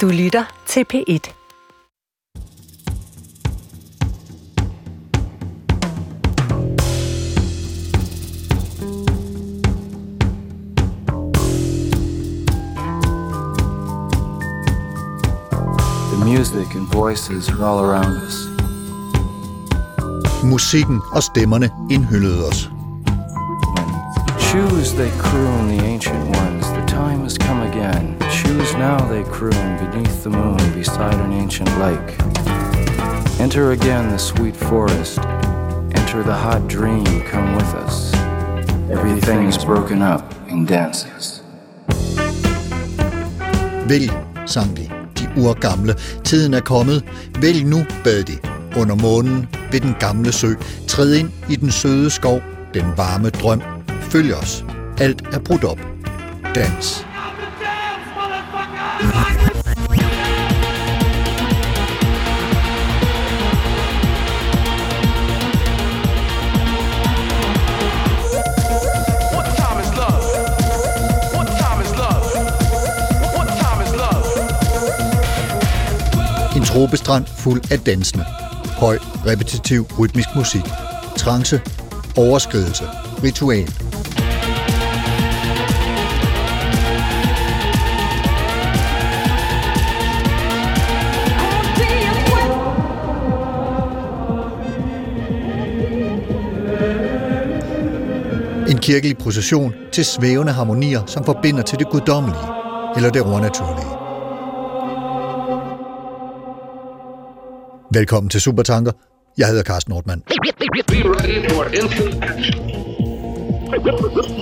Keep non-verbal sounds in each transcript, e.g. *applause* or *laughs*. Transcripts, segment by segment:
Du lytter til P1. The music and voices are all around us. Musikken og stemmerne indhyllede os. Choose they croon the ancient ones, the time has come again. Choose now they croon beneath the moon beside an ancient lake. Enter again the sweet forest, enter the hot dream, come with us. Everything's broken up in dances. Vælg, sang de, de urgamle. Tiden er kommet. Vælg nu, bad de. Under månen ved den gamle sø. Træd ind i den søde skov. Den varme drøm. Følg os. Alt er brudt op. Dans. Tropestrand fuld af dansende. Høj, repetitiv, rytmisk musik. Trance, overskridelse, ritual. En kirkelig procession til svævende harmonier, som forbinder til det guddommelige eller det overnaturlige. Velkommen til Supertanker. Jeg hedder Carsten Nordmann. Action.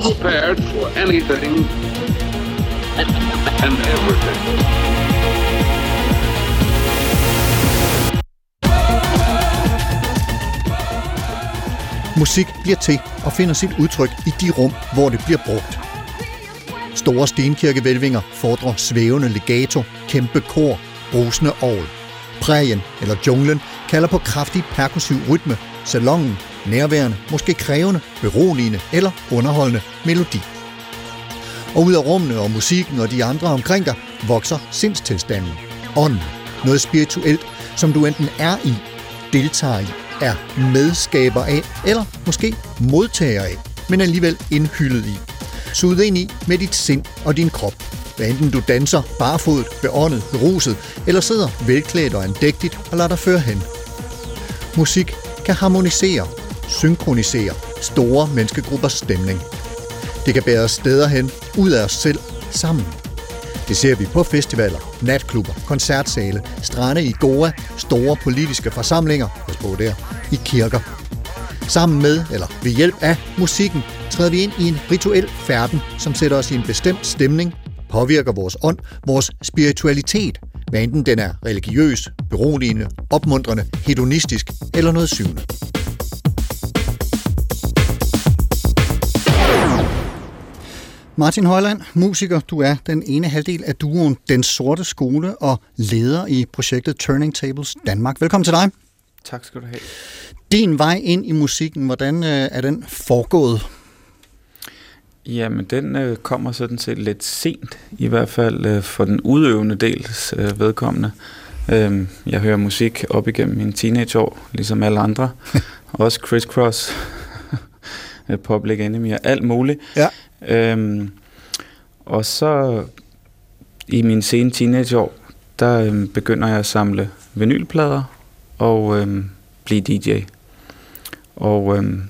Prepared for anything and everything. Musik bliver til og finder sit udtryk i de rum, hvor det bliver brugt. Store stenkirkevælvinger fordrer svævende legato, kæmpe kor, brusende orgel. Prærien eller junglen kalder på kraftig perkussiv rytme, salongen, nærværende, måske krævende, beroligende eller underholdende melodi. Og ud af rummene og musikken og de andre omkring dig vokser sindstilstanden. Ånden. Noget spirituelt, som du enten er i, deltager i, er medskaber af, eller måske modtager af, men alligevel indhyldet i. Sud ind i med dit sind og din krop. Hvad enten du danser barfodet, beåndet, beruset, eller sidder velklædt og andægtigt og lader dig føre hen. Musik kan harmonisere, synkronisere store menneskegruppers stemning. Det kan bære os steder hen, ud af os selv, sammen. Det ser vi på festivaler, natklubber, koncertsale, strande i Goa, store politiske forsamlinger, pas på der, i kirker. Sammen med, eller ved hjælp af musikken, træder vi ind i en rituel færden, som sætter os i en bestemt stemning, påvirker vores ånd, vores spiritualitet, hvad enten den er religiøs, beroligende, opmuntrende, hedonistisk eller noget syvende. Martin Højland, musiker, du er den ene halvdel af duoen Den Sorte Skole og leder i projektet Turning Tables Danmark. Velkommen til dig. Tak skal du have. Din vej ind i musikken, hvordan øh, er den foregået? Jamen, den øh, kommer sådan set lidt sent, i hvert fald øh, for den udøvende dels øh, vedkommende. Øh, jeg hører musik op igennem mine teenageår, ligesom alle andre. *laughs* Også Criss Cross, *laughs* Public Enemy og alt muligt. Ja. Øhm, og så i mine sene teenageår, der øhm, begynder jeg at samle vinylplader og øhm, blive DJ. Og, øhm,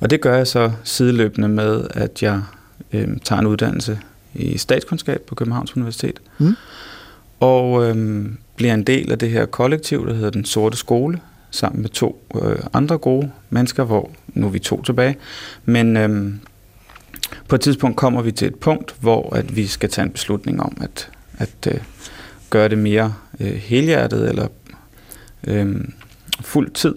og det gør jeg så sideløbende med, at jeg øhm, tager en uddannelse i statskundskab på Københavns Universitet. Mm. Og øhm, bliver en del af det her kollektiv, der hedder Den Sorte Skole, sammen med to øh, andre gode mennesker, hvor nu er vi to tilbage. Men øhm, på et tidspunkt kommer vi til et punkt, hvor at vi skal tage en beslutning om at, at øh, gøre det mere øh, helhjertet, eller øh, fuld tid,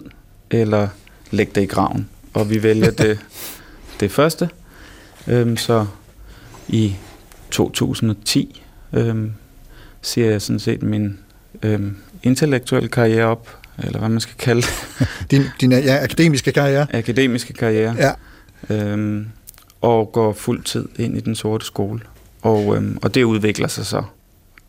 eller lægge det i graven. Og vi vælger det, *laughs* det første. Øh, så i 2010 øh, siger jeg sådan set min øh, intellektuelle karriere op, eller hvad man skal kalde det, *laughs* Din, din ja, akademiske karriere? akademiske karriere. Ja. øhm, og går fuld tid ind i den sorte skole. Og, øhm, og det udvikler sig så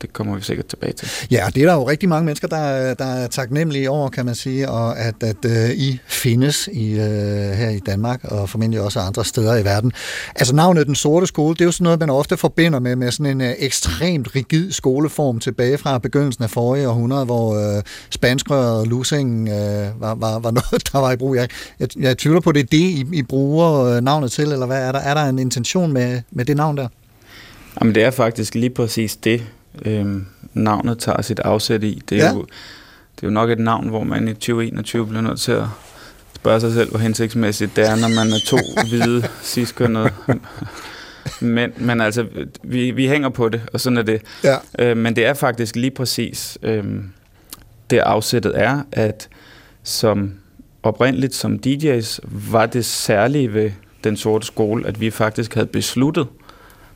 det kommer vi sikkert tilbage til. Ja, det er der jo rigtig mange mennesker, der, der er taknemmelige over, kan man sige, og at, at uh, I findes i, uh, her i Danmark, og formentlig også andre steder i verden. Altså navnet Den Sorte Skole, det er jo sådan noget, man ofte forbinder med, med sådan en uh, ekstremt rigid skoleform tilbage fra begyndelsen af forrige århundrede, hvor uh, spanskrøret og lusing uh, var, var, var noget, *laughs* der var i brug. Jeg, jeg, jeg tvivler på, det er det, I, I bruger uh, navnet til, eller hvad er der? Er der en intention med, med det navn der? Jamen, det er faktisk lige præcis det, øhm, navnet tager sit afsæt i. Det er, Ja. jo, det er jo nok et navn, hvor man i 2021 bliver nødt til at spørge sig selv, hvor hensigtsmæssigt det er, når man er to *laughs* hvide, ciskønnede men, men altså, vi, vi hænger på det, og sådan er det. Ja. Øh, men det er faktisk lige præcis øh, det afsættet er, at som oprindeligt som DJ's var det særlige ved den sorte skole, at vi faktisk havde besluttet,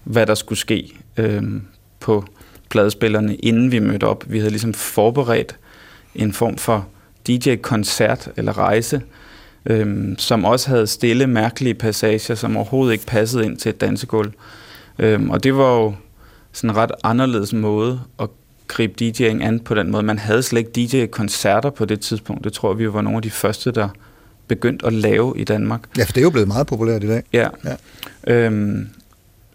hvad der skulle ske øh, på pladespillerne, inden vi mødte op. Vi havde ligesom forberedt en form for DJ-koncert eller rejse, øhm, som også havde stille, mærkelige passager, som overhovedet ikke passede ind til et dansegulv. Øhm, og det var jo sådan en ret anderledes måde at gribe DJ'ing an på den måde. Man havde slet ikke DJ-koncerter på det tidspunkt. Det tror vi var nogle af de første, der begyndte at lave i Danmark. Ja, for det er jo blevet meget populært i dag. Ja. Ja. Øhm,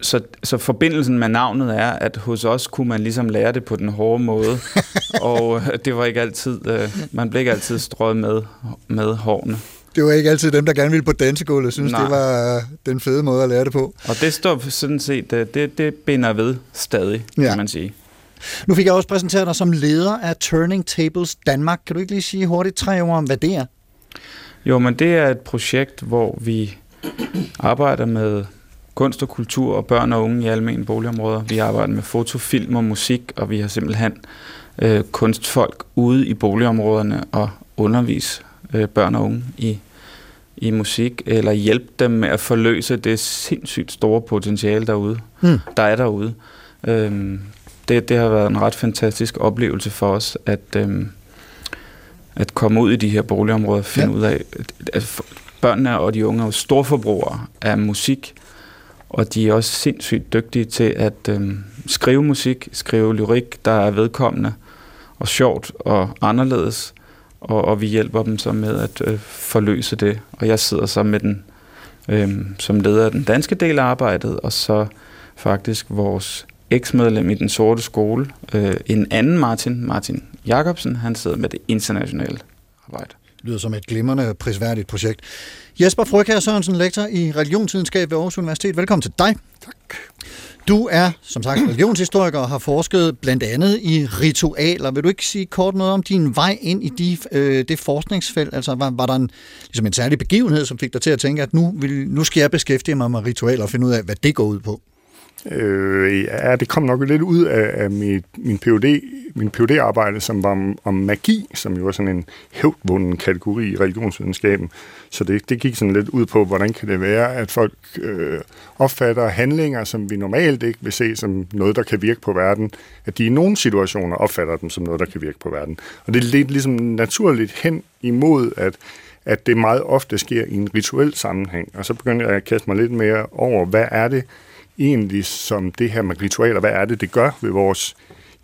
så, så forbindelsen med navnet er, at hos os kunne man ligesom lære det på den hårde måde, *laughs* og øh, det var ikke altid, øh, man blev ikke altid strøget med, med hårene. Det var ikke altid dem, der gerne ville på dansegulvet, synes, Nej. det var øh, den fede måde at lære det på. Og det står sådan set, øh, det, det binder ved stadig, Ja. ja. kan man sige. Nu fik jeg også præsenteret dig som leder af Turning Tables Danmark. Kan du ikke lige sige hurtigt tre ord om, hvad det er? Jo, men det er et projekt, hvor vi arbejder med kunst og kultur og børn og unge i almindelige boligområder. Vi arbejder med foto, film og musik, og vi har simpelthen øh, kunstfolk ude i boligområderne og undervise øh, børn og unge i, i musik, eller hjælpe dem med at forløse det sindssygt store potentiale derude, Hmm. der er derude. Øhm, det, det har været en ret fantastisk oplevelse for os, at, øhm, at komme ud i de her boligområder og finde Ja. ud af, at f- børnene og de unge er jo storforbrugere af musik, og de er også sindssygt dygtige til at øh, skrive musik, skrive lyrik, der er vedkommende og sjovt og anderledes, og, og vi hjælper dem så med at øh, forløse det. Og jeg sidder så med den øh, som leder af den danske del af arbejdet, og så faktisk vores eksmedlem i den sorte skole, øh, en anden Martin, Martin Jacobsen, han sidder med det internationale arbejde lyder som et glimrende, prisværdigt projekt. Jesper Frøkær Sørensen, lektor i religionsvidenskab ved Aarhus Universitet. Velkommen til dig. Tak. Du er, som sagt, religionshistoriker og har forsket blandt andet i ritualer. Vil du ikke sige kort noget om din vej ind i de, øh, det forskningsfelt? Altså, var, var der en, ligesom en særlig begivenhed, som fik dig til at tænke, at nu, vil, nu skal jeg beskæftige mig med ritualer og finde ud af, hvad det går ud på? Øh, ja, det kom nok lidt ud af, af mit, min PhD, min PhD-arbejde, som var om, om magi, som jo var sådan en hævdvunden kategori i religionsvidenskaben. Så det, det gik sådan lidt ud på, hvordan kan det være, at folk øh, opfatter handlinger, som vi normalt ikke vil se som noget, der kan virke på verden, at de i nogle situationer opfatter dem som noget, der kan virke på verden. Og det ledte ligesom naturligt hen imod, at at det meget ofte sker i en rituel sammenhæng. Og så begyndte jeg at kaste mig lidt mere over, hvad er det egentlig, som det her med ritualer, hvad er det, det gør ved vores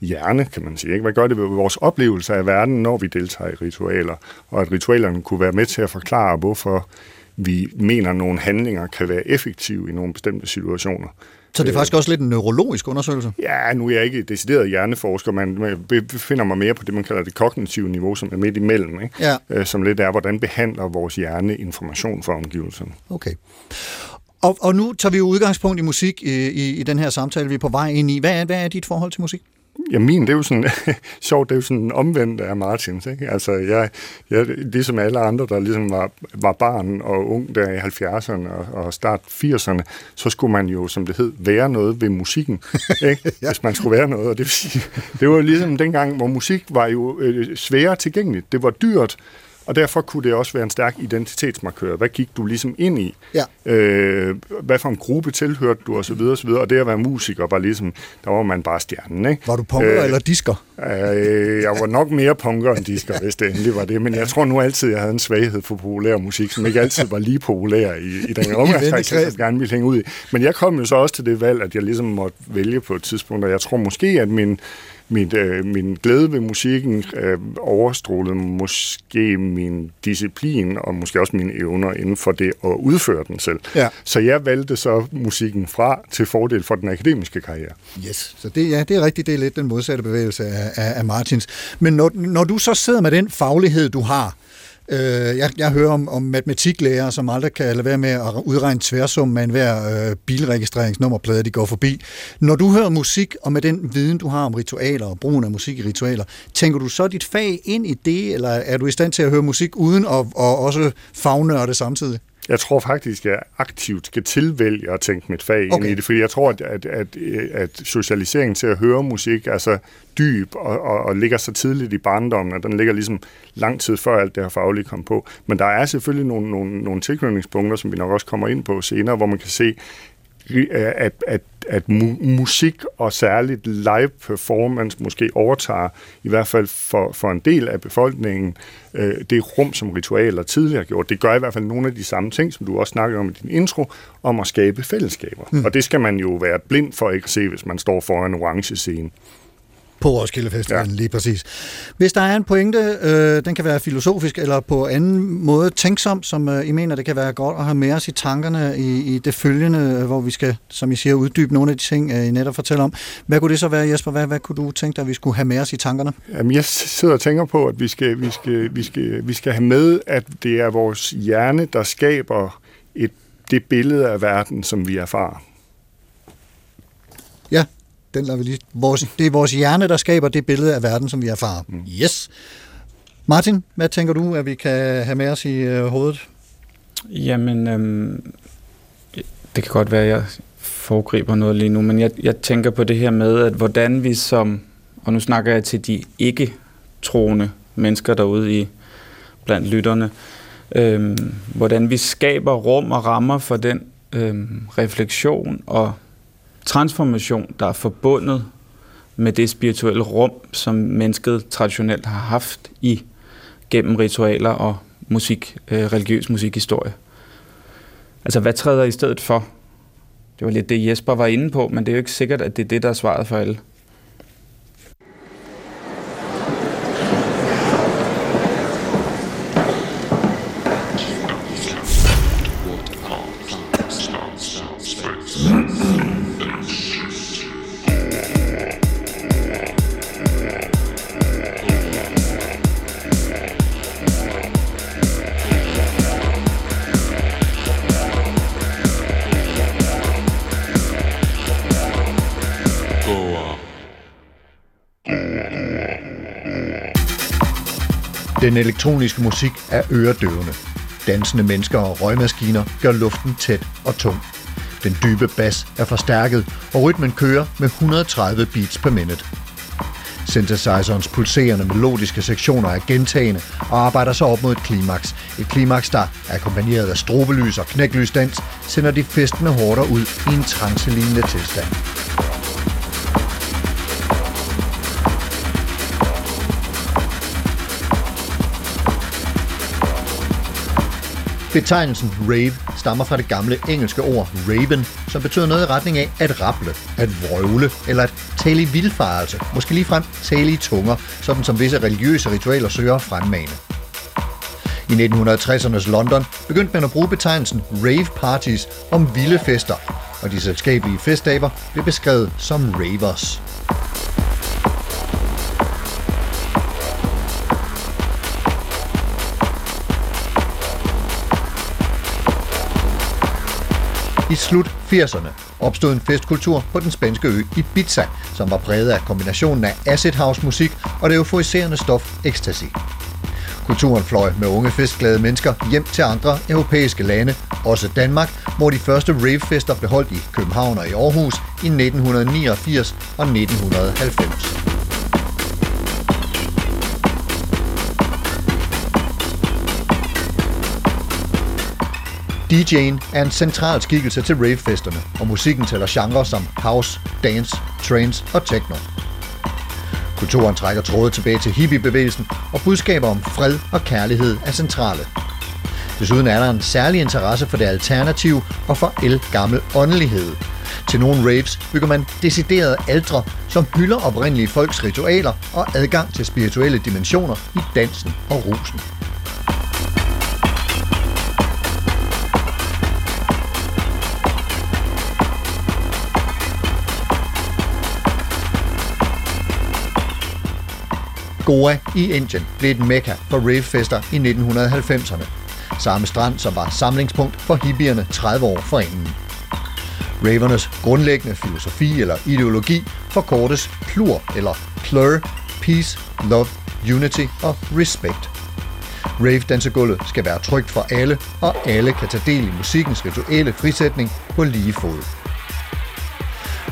hjerne, kan man sige. Ikke? Hvad gør det ved vores oplevelse af verden, når vi deltager i ritualer? Og at ritualerne kunne være med til at forklare, hvorfor vi mener, at nogle handlinger kan være effektive i nogle bestemte situationer. Så det er faktisk også lidt en neurologisk undersøgelse. Ja, nu er jeg ikke decideret hjerneforsker, men jeg befinder mig mere på det, man kalder det kognitive niveau, som er midt imellem, ikke? Ja. Øh, som lidt er, hvordan behandler vores hjerne information fra omgivelserne. Okay. Og, og nu tager vi jo udgangspunkt i musik i, i, i den her samtale, vi er på vej ind i. Hvad er, hvad er dit forhold til musik? Ja, min, det er jo sådan, *laughs* sjovt, det er jo sådan omvendt af Martins, ikke? Altså, jeg, jeg, ligesom alle andre, der ligesom var, var barn og ung der i 70'erne og, og start 80'erne, så skulle man jo, som det hed, være noget ved musikken, *laughs* ikke? ja. Hvis man skulle være noget, og det vil sige, det var jo ligesom dengang, hvor musik var jo øh, sværere tilgængeligt. Det var dyrt, og derfor kunne det også være en stærk identitetsmarkør. Hvad gik du ligesom ind i? Ja. Øh, hvad for en gruppe tilhørte du, og så videre, og så videre. Og det at være musiker var ligesom, der var man bare stjernen, ikke? Var du punker øh, eller disker? Øh, jeg var nok mere punker end disker, *laughs* hvis det endelig var det. Men jeg tror nu altid, jeg havde en svaghed for populær musik, som ikke altid var lige populær i, i den *laughs* omgangskreds, jeg gerne ville hænge ud i. Men jeg kom jo så også til det valg, at jeg ligesom måtte vælge på et tidspunkt, og jeg tror måske, at min mit, øh, min glæde ved musikken øh, overstrålede måske min disciplin og måske også mine evner inden for det at udføre den selv. Ja. Så jeg valgte så musikken fra til fordel for den akademiske karriere. Yes, så det, ja, det er rigtigt, det er lidt den modsatte bevægelse af, af, af Martins. Men når, når du så sidder med den faglighed, du har, øh, jeg, jeg hører om, om matematiklærer, som aldrig kan lade være med at udregne tværsum med enhver øh, bilregistreringsnummerplade, de går forbi. Når du hører musik, og med den viden, du har om ritualer og brugen af musik i ritualer, tænker du så dit fag ind i det, eller er du i stand til at høre musik uden at og også fagnørde samtidig? Jeg tror faktisk, at jeg aktivt skal tilvælge at tænke mit fag okay. ind i det, fordi jeg tror, at, at, at, at socialiseringen til at høre musik er så dyb og, og, og ligger så tidligt i barndommen, at den ligger ligesom lang tid før alt det her faglige kom på. Men der er selvfølgelig nogle, nogle, nogle tilknytningspunkter, som vi nok også kommer ind på senere, hvor man kan se, at, at, at mu- musik og særligt live performance måske overtager, i hvert fald for, for en del af befolkningen, øh, det rum, som ritualer tidligere har gjort. Det gør i hvert fald nogle af de samme ting, som du også snakkede om i din intro, om at skabe fællesskaber. Mm. Og det skal man jo være blind for ikke at se, hvis man står foran en orange scene. På Roskilde Festivalen, ja. Lige præcis. Hvis der er en pointe, øh, den kan være filosofisk eller på anden måde tænksom, som øh, I mener, det kan være godt at have med os i tankerne i, i det følgende, øh, hvor vi skal, som I siger, uddybe nogle af de ting, øh, I netop fortæller om. Hvad kunne det så være, Jesper? Hvad, hvad kunne du tænke dig, at vi skulle have med os i tankerne? Jamen, jeg sidder og tænker på, at vi skal, vi, skal, vi, skal, vi skal have med, at det er vores hjerne, der skaber et, det billede af verden, som vi erfarer. Ja, den lader vi lige. Vores, det er vores hjerne, der skaber det billede af verden, som vi erfarer. Mm. Yes. Martin, hvad tænker du, at vi kan have med os i øh, hovedet? Jamen, øhm, det kan godt være, at jeg foregriber noget lige nu, men jeg, jeg tænker på det her med, at hvordan vi som, og nu snakker jeg til de ikke-troende mennesker derude i blandt lytterne, øhm, hvordan vi skaber rum og rammer for den øhm, refleksion og transformation, der er forbundet med det spirituelle rum, som mennesket traditionelt har haft i gennem ritualer og musik, øh, religiøs musikhistorie. Altså, hvad træder i stedet for? Det var lidt det, Jesper var inde på, men det er jo ikke sikkert, at det er det, der er svaret for alle. Den elektroniske musik er øredøvende. Dansende mennesker og røgmaskiner gør luften tæt og tung. Den dybe bas er forstærket, og rytmen kører med 130 beats per minute. Synthesizerens pulserende melodiske sektioner er gentagende og arbejder sig op mod et klimaks. Et klimaks, der, akkompagneret af strobelys og knæklysdans, sender de festende hårder ud i en trancelignende tilstand. Betegnelsen rave stammer fra det gamle engelske ord raven, som betyder noget i retning af at rable, at vrøvle eller at tale i vildfarelse, måske ligefrem tale i tunger, sådan som visse religiøse ritualer søger at fremmane. I 1960'ernes London begyndte man at bruge betegnelsen rave parties om vilde fester, og de selskabelige festdaber blev beskrevet som ravers. I slut 80'erne opstod en festkultur på den spanske ø Ibiza, som var præget af kombinationen af acid house musik og det euforiserende stof ecstasy. Kulturen fløj med unge festglade mennesker hjem til andre europæiske lande, også Danmark, hvor de første ravefester blev holdt i København og i Aarhus i 1989 og 1990. DJ'en er en central skikkelse til ravefesterne, og musikken tæller genrer som house, dance, trance og techno. Kulturen trækker tråde tilbage til hippiebevægelsen, og budskaber om fred og kærlighed er centrale. Desuden er der en særlig interesse for det alternative og for el gammel åndelighed. Til nogle raves bygger man deciderede aldre, som hylder oprindelige folks ritualer og adgang til spirituelle dimensioner i dansen og rusen. Goa i Indien blev et mekka for ravefester i 1990'erne. Samme strand, som var samlingspunkt for hippierne 30 år forinden. Ravernes grundlæggende filosofi eller ideologi forkortes PLUR eller PLUR, Peace, Love, Unity og Respect. Rave-dansegulvet skal være trygt for alle, og alle kan tage del i musikkens rituelle frisætning på lige fod.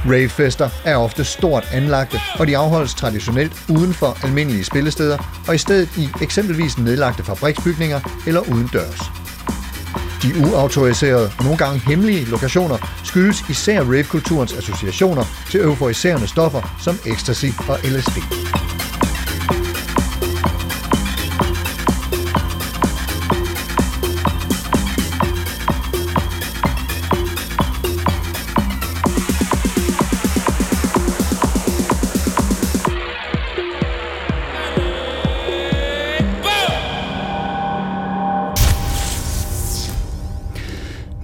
Ravefester er ofte stort anlagte, og de afholdes traditionelt uden for almindelige spillesteder, og i stedet i eksempelvis nedlagte fabriksbygninger eller uden dørs. De uautoriserede og nogle gange hemmelige lokationer skyldes især ravekulturens associationer til euforiserende stoffer som ecstasy og LSD.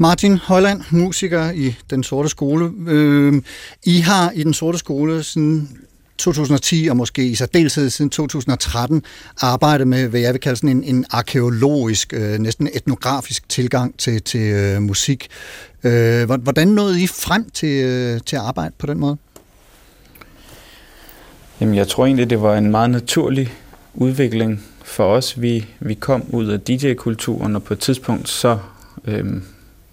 Martin Højland, musiker i Den Sorte Skole. Øh, I har i Den Sorte Skole siden 2010 og måske i særdeleshed siden 2013 arbejdet med, hvad jeg vil kalde sådan en, en arkeologisk, øh, næsten etnografisk tilgang til, til øh, musik. Øh, hvordan nåede I frem til, øh, til at arbejde på den måde? Jamen, jeg tror egentlig, det var en meget naturlig udvikling for os. Vi, vi kom ud af DJ-kulturen, og på et tidspunkt så øhm,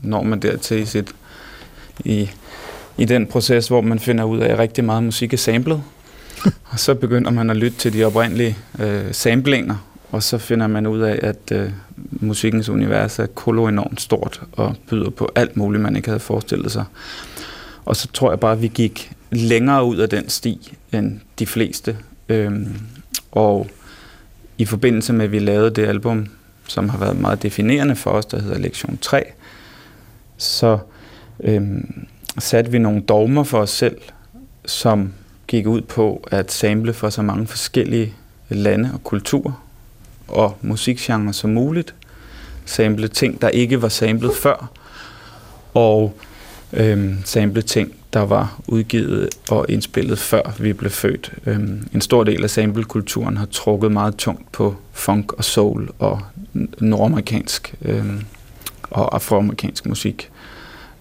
når man dertil i, sit, i, i den proces, hvor man finder ud af, at rigtig meget musik er samlet. *laughs* og så begynder man at lytte til de oprindelige øh, samplinger, og så finder man ud af, at øh, musikkens univers er kolo enormt stort og byder på alt muligt, man ikke havde forestillet sig. Og så tror jeg bare, at vi gik længere ud af den sti end de fleste. Øhm, og i forbindelse med, at vi lavede det album, som har været meget definerende for os, der hedder Lektion 3, så øhm, satte vi nogle dogmer for os selv, som gik ud på at sample for så mange forskellige lande og kulturer og musikgenre som muligt. Sample ting, der ikke var samlet før, og øhm, sample ting, der var udgivet og indspillet før vi blev født. Øhm, en stor del af samplekulturen har trukket meget tungt på funk og soul og nordamerikansk øhm, og afroamerikansk musik.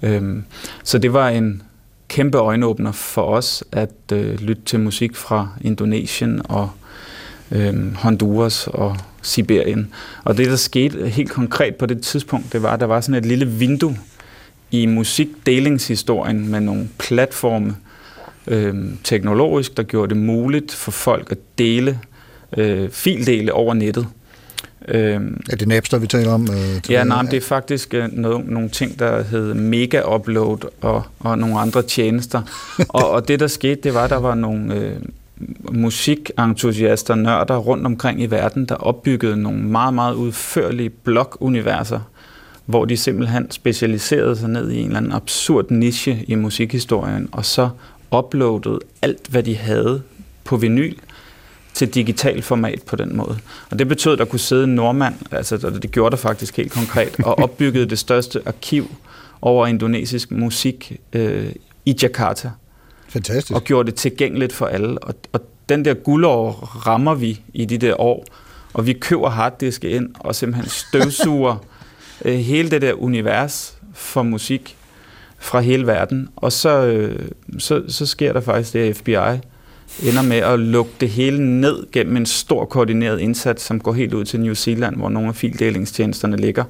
Øhm, så det var en kæmpe øjenåbner for os at øh, lytte til musik fra Indonesien og øh, Honduras og Sibirien. Og det, der skete helt konkret på det tidspunkt, det var, at der var sådan et lille vindue i musikdelingshistorien med nogle platforme øh, teknologisk, der gjorde det muligt for folk at dele øh, fildele over nettet. Øhm, er det Napster, vi taler om? Øh, ja, nej, det er faktisk øh, noget, nogle ting, der hed Mega Upload og, og nogle andre tjenester. *laughs* og, og det, der skete, det var, at der var nogle øh, musikentusiaster, nørder rundt omkring i verden, der opbyggede nogle meget, meget udførlige blog-universer, hvor de simpelthen specialiserede sig ned i en eller anden absurd niche i musikhistorien, og så uploadede alt, hvad de havde på vinyl, til digital format på den måde. Og det betød, at der kunne sidde en nordmand, altså det gjorde der faktisk helt konkret, og *laughs* opbyggede det største arkiv over indonesisk musik øh, i Jakarta. Fantastisk. Og gjorde det tilgængeligt for alle. Og, og den der guldår rammer vi i de der år, og vi køber harddiske ind og simpelthen støvsuger *laughs* øh, hele det der univers for musik fra hele verden. Og så, øh, så, så sker der faktisk det, at FBI ender med at lukke det hele ned gennem en stor koordineret indsats, som går helt ud til New Zealand, hvor nogle af fildelingstjenesterne ligger.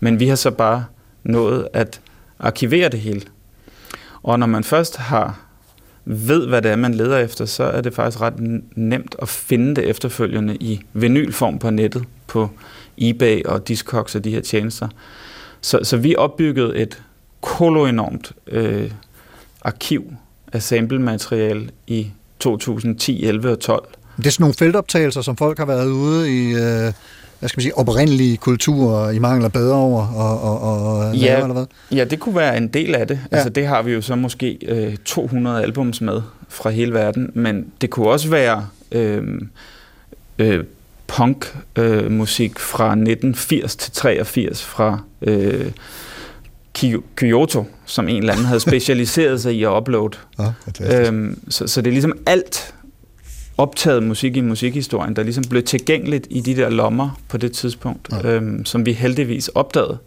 Men vi har så bare nået at arkivere det hele. Og når man først har ved, hvad det er, man leder efter, så er det faktisk ret nemt at finde det efterfølgende i vinylform på nettet, på eBay og Discogs og de her tjenester. Så, så vi opbyggede et kolo enormt øh, arkiv af samplemateriale i 2010, 11 og 12. Det er sådan nogle feltoptagelser, som folk har været ude i, øh, hvad skal man sige, oprindelige kultur, I mangler bedre over og, og, og Ja. lave, eller hvad? Ja, det kunne være en del af det. Ja. Altså, det har vi jo så måske øh, 200 albums med fra hele verden, men det kunne også være øh, øh, punk-musik øh, musik fra 1980 til 83 fra øh, Kyoto, som en eller anden havde specialiseret sig i at uploade. *laughs* Ja, fantastisk. Øhm, så, så det er ligesom alt optaget musik i musikhistorien, der ligesom blev tilgængeligt i de der lommer på det tidspunkt, Ja. ja. øhm, som vi heldigvis opdagede.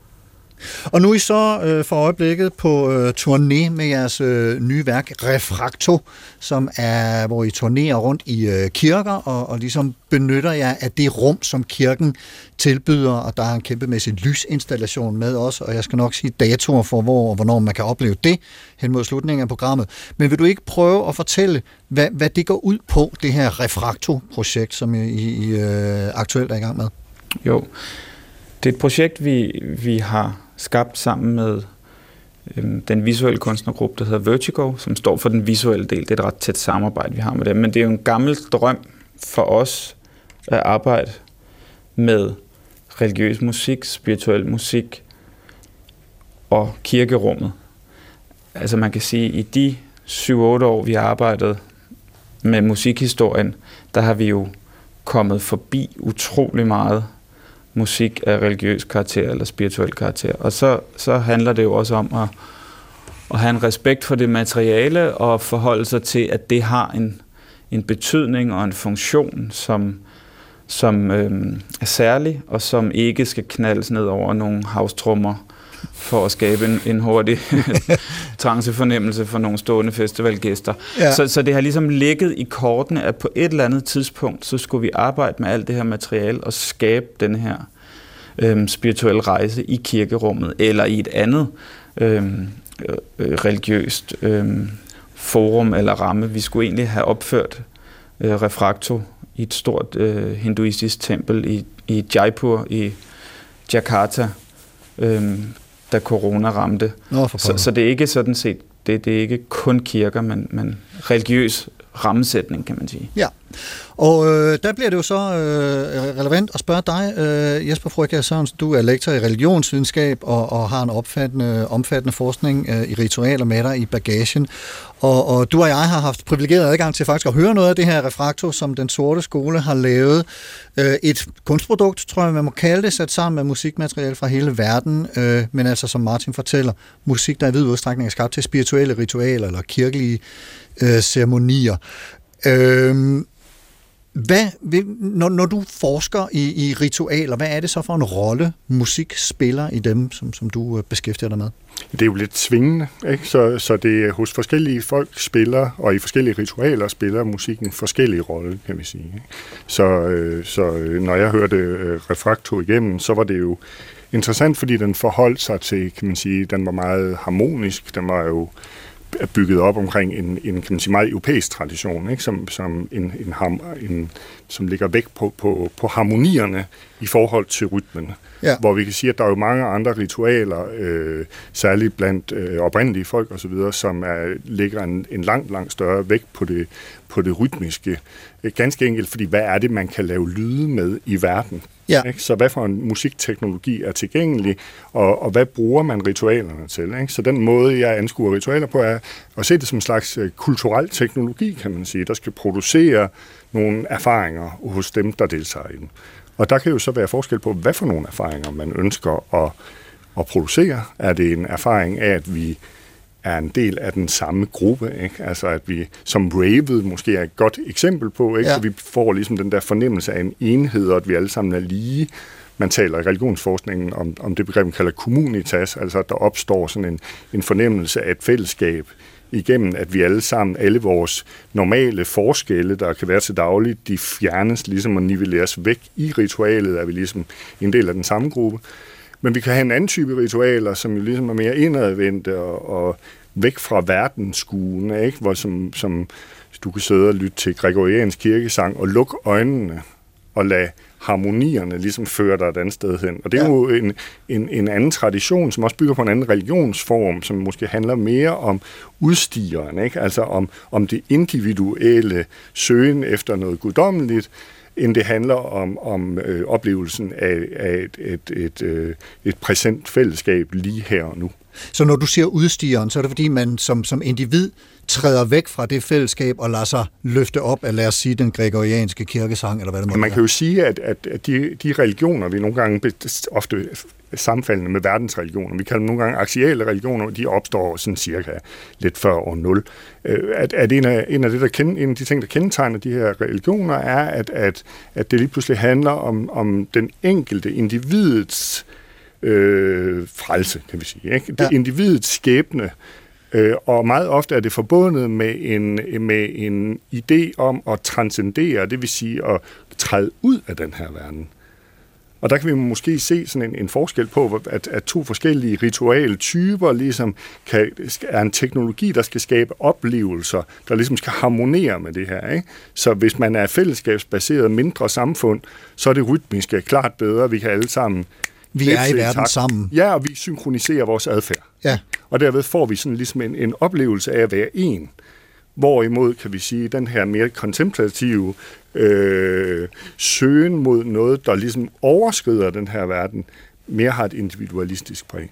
Og nu er I så øh, for øjeblikket på øh, turné med jeres øh, nye værk Refracto, som er, hvor I turnerer rundt i øh, kirker og, og ligesom benytter jer af det rum, som kirken tilbyder, og der er en kæmpemæssig lysinstallation med os, og jeg skal nok sige datoer for, hvor og hvornår man kan opleve det hen mod slutningen af programmet. Men vil du ikke prøve at fortælle, hvad, hvad det går ud på, det her Refracto-projekt, som I, I øh, aktuelt er i gang med? Jo, det er et projekt, vi, vi har skabt sammen med øhm, den visuelle kunstnergruppe, der hedder Vertigo, som står for den visuelle del. Det er et ret tæt samarbejde, vi har med dem. Men det er jo en gammel drøm for os at arbejde med religiøs musik, spirituel musik og kirkerummet. Altså man kan sige, at i de 7-8 år, vi har arbejdet med musikhistorien, der har vi jo kommet forbi utrolig meget musik af religiøs karakter eller spirituel karakter. Og så, så handler det jo også om at, at have en respekt for det materiale og forholde sig til, at det har en, en betydning og en funktion, som, som øhm, er særlig, og som ikke skal knaldes ned over nogle havstrummer for at skabe en, en hurtig *laughs* trancefornemmelse for nogle stående festivalgæster. Ja. Så, så det har ligesom ligget i kortene, at på et eller andet tidspunkt, så skulle vi arbejde med alt det her materiale og skabe den her øhm, spirituelle rejse i kirkerummet, eller i et andet øhm, øh, religiøst øhm, forum eller ramme. Vi skulle egentlig have opført øh, Refracto i et stort øh, hinduistisk tempel i, i Jaipur i Jakarta, øhm, da corona ramte. Nå, Så, så det er ikke sådan set, det, det er ikke kun kirker, men, men religiøs rammesætning, kan man sige. Ja, og øh, der bliver det jo så øh, relevant at spørge dig, øh, Jesper Frøkjær Sørensen. Du er lektor i religionsvidenskab og, og har en opfattende, omfattende forskning øh, i ritualer med dig i bagagen. Og, og du og jeg har haft privilegeret adgang til faktisk at høre noget af det her refraktor, som den sorte skole har lavet. Øh, et kunstprodukt, tror jeg, man må kalde det, sat sammen med musikmateriale fra hele verden. Øh, men altså, som Martin fortæller, musik, der i vid udstrækning er skabt til spirituelle ritualer eller kirkelige øh, ceremonier. Øh, hvad, når, når du forsker i, i ritualer, hvad er det så for en rolle, musik spiller i dem, som, som du øh, beskæftiger dig med? Det er jo lidt svingende, ikke? Så, så det er hos forskellige folk spiller, og i forskellige ritualer spiller musikken forskellige rolle, kan vi sige. Ikke? Så, øh, så øh, når jeg hørte øh, Refrakto igennem, så var det jo interessant, fordi den forholdt sig til, kan man sige, den var meget harmonisk, den var jo er bygget op omkring en, en kan man sige, meget europæisk tradition, ikke? Som, som, en, en, ham, en, som ligger væk på, på, på harmonierne i forhold til rytmen. Ja. Hvor vi kan sige, at der er jo mange andre ritualer, øh, særligt blandt øh, oprindelige folk osv., som er, ligger en, en langt, langt større vægt på det, på det rytmiske. Øh, Ganske enkelt, fordi hvad er det, man kan lave lyde med i verden? Ja. Ikke? Så hvad for en musikteknologi er tilgængelig, og, og hvad bruger man ritualerne til? Ikke? Så den måde, jeg anskuer ritualer på, er at se det som en slags øh, kulturel teknologi, kan man sige, der skal producere nogle erfaringer hos dem, der deltager i den. Og der kan jo så være forskel på, hvad for nogle erfaringer man ønsker at, at producere. Er det en erfaring af, at vi er en del af den samme gruppe, ikke? Altså at vi, som ravet måske er et godt eksempel på, ikke? Ja. Så vi får ligesom den der fornemmelse af en enhed, og at vi alle sammen er lige. Man taler i religionsforskningen om, om det begreb, man kalder communitas, altså at der opstår sådan en, en fornemmelse af et fællesskab igennem, at vi alle sammen, alle vores normale forskelle, der kan være til dagligt, de fjernes ligesom og nivelleres væk i ritualet, er vi ligesom en del af den samme gruppe. Men vi kan have en anden type ritualer, som jo ligesom er mere indadvendte og, og væk fra verdensskuende, ikke? Hvor som, som du kan sidde og lytte til gregoriansk kirkesang og lukke øjnene og lade harmonierne ligesom fører dig et andet sted hen. Og det er ja. jo en, en, en anden tradition, som også bygger på en anden religionsform, som måske handler mere om udstigeren, ikke? altså om, om det individuelle søgen efter noget guddommeligt, end det handler om, om øh, oplevelsen af, af et, et, et, øh, et præsent fællesskab lige her og nu. Så når du siger udstigeren, så er det fordi, man som, som individ træder væk fra det fællesskab og lader sig løfte op af, lad os sige, den gregorianske kirkesang, eller hvad det må Men man kan jo sige, at, at de, de religioner, vi nogle gange ofte sammenfaldende med verdensreligioner, vi kalder dem nogle gange axiale religioner, de opstår sådan cirka lidt før år 0. Øh, at, at en, af, en, af det, der kende, en af de ting, der kendetegner de her religioner, er, at, at, at det lige pludselig handler om, om den enkelte individets øh, frelse, kan vi sige. Ikke? Det ja. individets skæbne, øh, og meget ofte er det forbundet med en, med en idé om at transcendere, det vil sige at træde ud af den her verden. Og der kan vi måske se sådan en, en forskel på, at, at to forskellige ritualtyper ligesom kan, er en teknologi, der skal skabe oplevelser, der ligesom skal harmonere med det her. Ikke? Så hvis man er fællesskabsbaseret mindre samfund, så er det rytmiske klart bedre. Vi kan alle sammen vi er i verden tak. sammen. Ja, og vi synkroniserer vores adfærd. Ja. Og derved får vi sådan ligesom en, en oplevelse af at være en. Hvorimod, kan vi sige, den her mere kontemplative øh, søgen mod noget, der ligesom overskrider den her verden, mere har et individualistisk præg.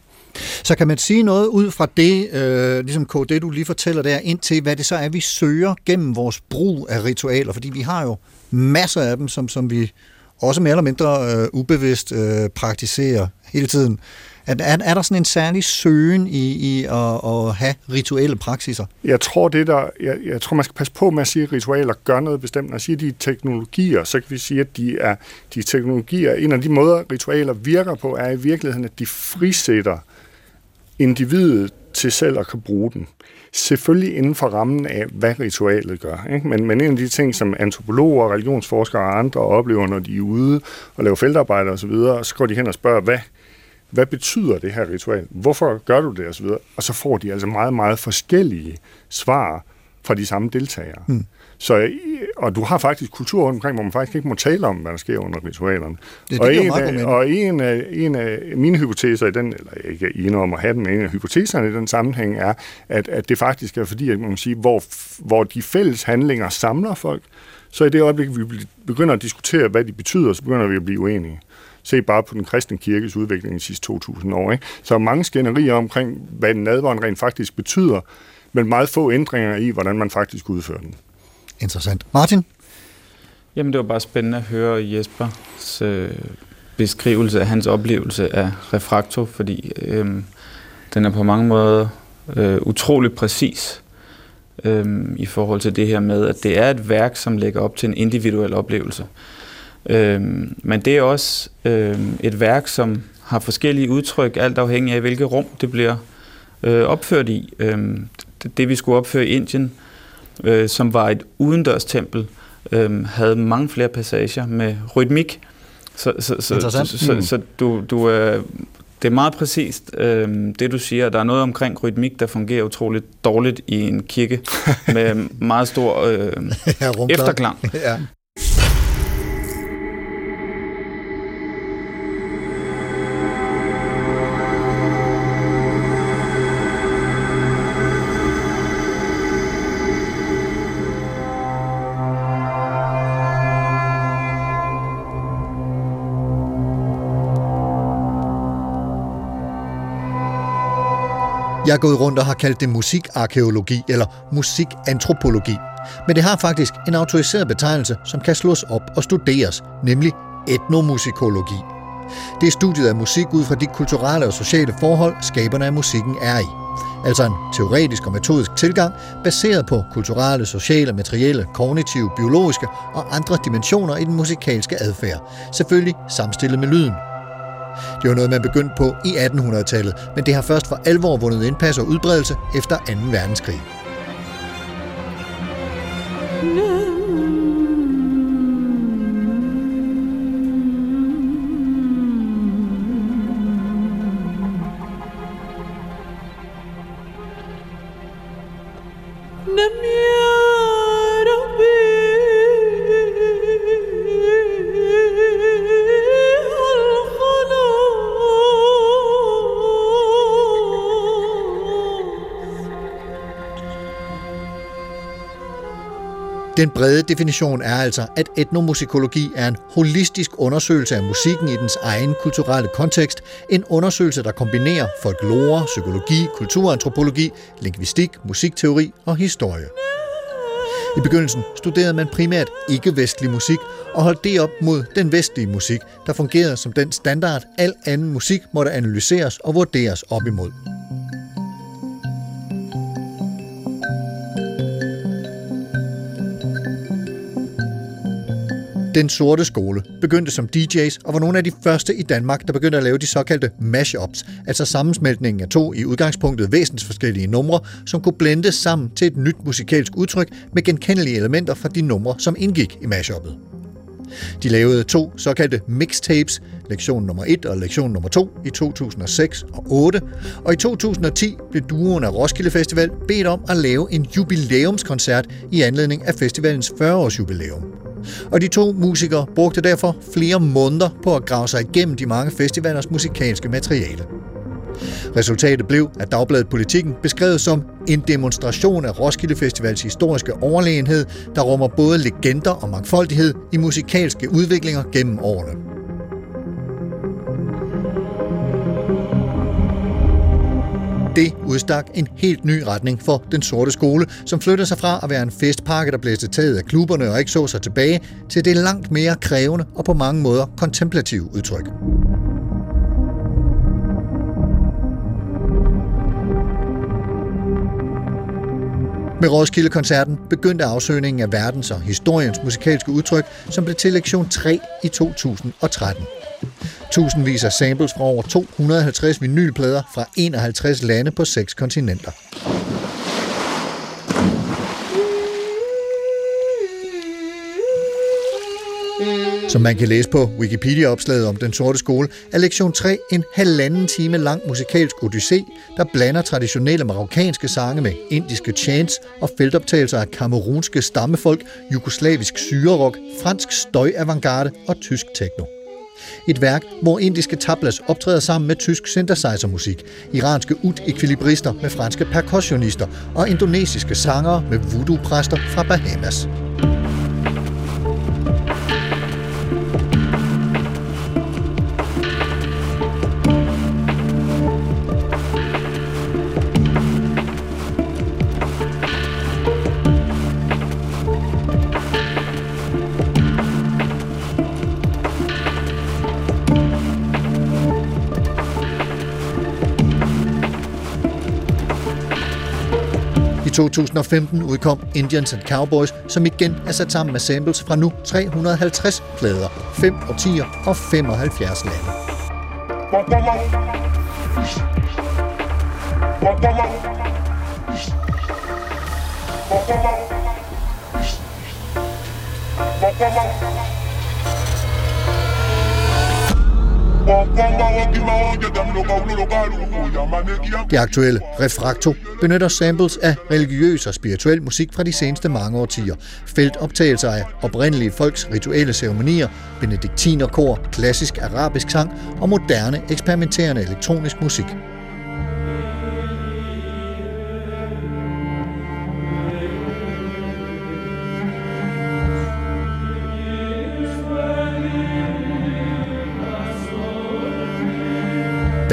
Så kan man sige noget ud fra det, øh, ligesom K, det du lige fortæller der, ind til hvad det så er, vi søger gennem vores brug af ritualer, fordi vi har jo masser af dem, som, som vi også mere eller mindre øh, ubevidst øh, praktiserer hele tiden. Er, er, er der sådan en særlig søgen i, i at, at have rituelle praksiser? Jeg tror, det der, jeg, jeg tror, man skal passe på med at sige, at ritualer gør noget bestemt. Når jeg siger, at de er teknologier, så kan vi sige, at de er de er teknologier. En af de måder, ritualer virker på, er i virkeligheden, at de frisætter individet til selv at kan bruge den. Selvfølgelig inden for rammen af, hvad ritualet gør. Ikke? Men, men en af de ting, som antropologer, religionsforskere og andre oplever, når de er ude og laver feltarbejde osv., så, videre, så går de hen og spørger, hvad, hvad betyder det her ritual? Hvorfor gør du det? Og så, videre. og så får de altså meget, meget forskellige svar fra de samme deltagere. Mm. Så, og du har faktisk kultur omkring, hvor man faktisk ikke må tale om, hvad der sker under ritualerne. Det, det og, en af, og en af, en af mine hypoteser i den, eller ikke en om at have den, men en af hypoteserne i den sammenhæng er, at, at det faktisk er fordi, at man kan sige, hvor, hvor de fælles handlinger samler folk, så i det øjeblik, vi begynder at diskutere, hvad de betyder, så begynder vi at blive uenige. Se bare på den kristne kirkes udvikling de sidste 2.000 år. Ikke? Så mange skænderier omkring, hvad nadvånd rent faktisk betyder, men meget få ændringer i, hvordan man faktisk udfører den. Interessant. Martin? Jamen, det var bare spændende at høre Jespers øh, beskrivelse af hans oplevelse af Refrakto, fordi øh, den er på mange måder øh, utrolig præcis øh, i forhold til det her med, at det er et værk, som lægger op til en individuel oplevelse. Øh, men det er også øh, et værk, som har forskellige udtryk, alt afhængig af, hvilket rum det bliver øh, opført i. Øh, det, det, vi skulle opføre i Indien, øh, som var et udendørs tempel, øh, havde mange flere passager med rytmik. Så, så, så, så, så, så du, du, øh, det er meget præcist, øh, det du siger. Der er noget omkring rytmik, der fungerer utroligt dårligt i en kirke *laughs* med meget stor øh, ja, efterklang. Ja. Jeg er gået rundt og har kaldt det musikarkeologi eller musikantropologi. Men det har faktisk en autoriseret betegnelse, som kan slås op og studeres, nemlig etnomusikologi. Det er studiet af musik ud fra de kulturelle og sociale forhold, skaberne af musikken er i. Altså en teoretisk og metodisk tilgang, baseret på kulturelle, sociale, materielle, kognitive, biologiske og andre dimensioner i den musikalske adfærd. Selvfølgelig samstillet med lyden. Det var noget, man begyndte på i 1800-tallet, men det har først for alvor vundet indpas og udbredelse efter 2. verdenskrig. Namia. Den brede definition er altså, at etnomusikologi er en holistisk undersøgelse af musikken i dens egen kulturelle kontekst. En undersøgelse, der kombinerer folklore, psykologi, kulturantropologi, lingvistik, musikteori og historie. I begyndelsen studerede man primært ikke-vestlig musik og holdt det op mod den vestlige musik, der fungerede som den standard, al anden musik måtte analyseres og vurderes op imod. Den sorte skole begyndte som DJ's og var nogle af de første i Danmark, der begyndte at lave de såkaldte mashups, altså sammensmeltningen af to i udgangspunktet væsensforskellige numre, som kunne blendes sammen til et nyt musikalsk udtryk med genkendelige elementer fra de numre, som indgik i mashuppet. De lavede to såkaldte mixtapes, lektion nummer 1 og lektion nummer 2 i 2006 og 8, og i 2010 blev duoen af Roskilde Festival bedt om at lave en jubilæumskoncert i anledning af festivalens 40-års jubilæum. Og de to musikere brugte derfor flere måneder på at grave sig igennem de mange festivalers musikalske materiale. Resultatet blev, at Dagbladet Politikken beskrevet som en demonstration af Roskilde Festivals historiske overlegenhed, der rummer både legender og mangfoldighed i musikalske udviklinger gennem årene. Det udstak en helt ny retning for den sorte skole, som flyttede sig fra at være en festpakke, der blæste taget af klubberne og ikke så sig tilbage, til det langt mere krævende og på mange måder kontemplative udtryk. Med Roskilde-koncerten begyndte afsøgningen af verdens og historiens musikalske udtryk, som blev til lektion 3 i 2013. Tusindvis af samples fra over 250 vinylplader fra 51 lande på seks kontinenter. Som man kan læse på Wikipedia-opslaget om Den Sorte Skole, er lektion 3 en halvanden time lang musikalsk odyssé, der blander traditionelle marokkanske sange med indiske chants og feltoptagelser af kamerunske stammefolk, jugoslavisk syrerok, fransk støj-avantgarde og tysk techno. Et værk, hvor indiske tablas optræder sammen med tysk synthesizermusik, iranske ud-ekvilibrister med franske percussionister og indonesiske sangere med voodoo-præster fra Bahamas. 2015 udkom Indians and Cowboys, som igen er sat sammen med samples fra nu 350 plader, 5 årtier og 75 lande. Det aktuelle Refracto benytter samples af religiøs og spirituel musik fra de seneste mange årtier. Feltoptagelser af oprindelige folks rituelle ceremonier, benediktinerkor, klassisk arabisk sang og moderne eksperimenterende elektronisk musik.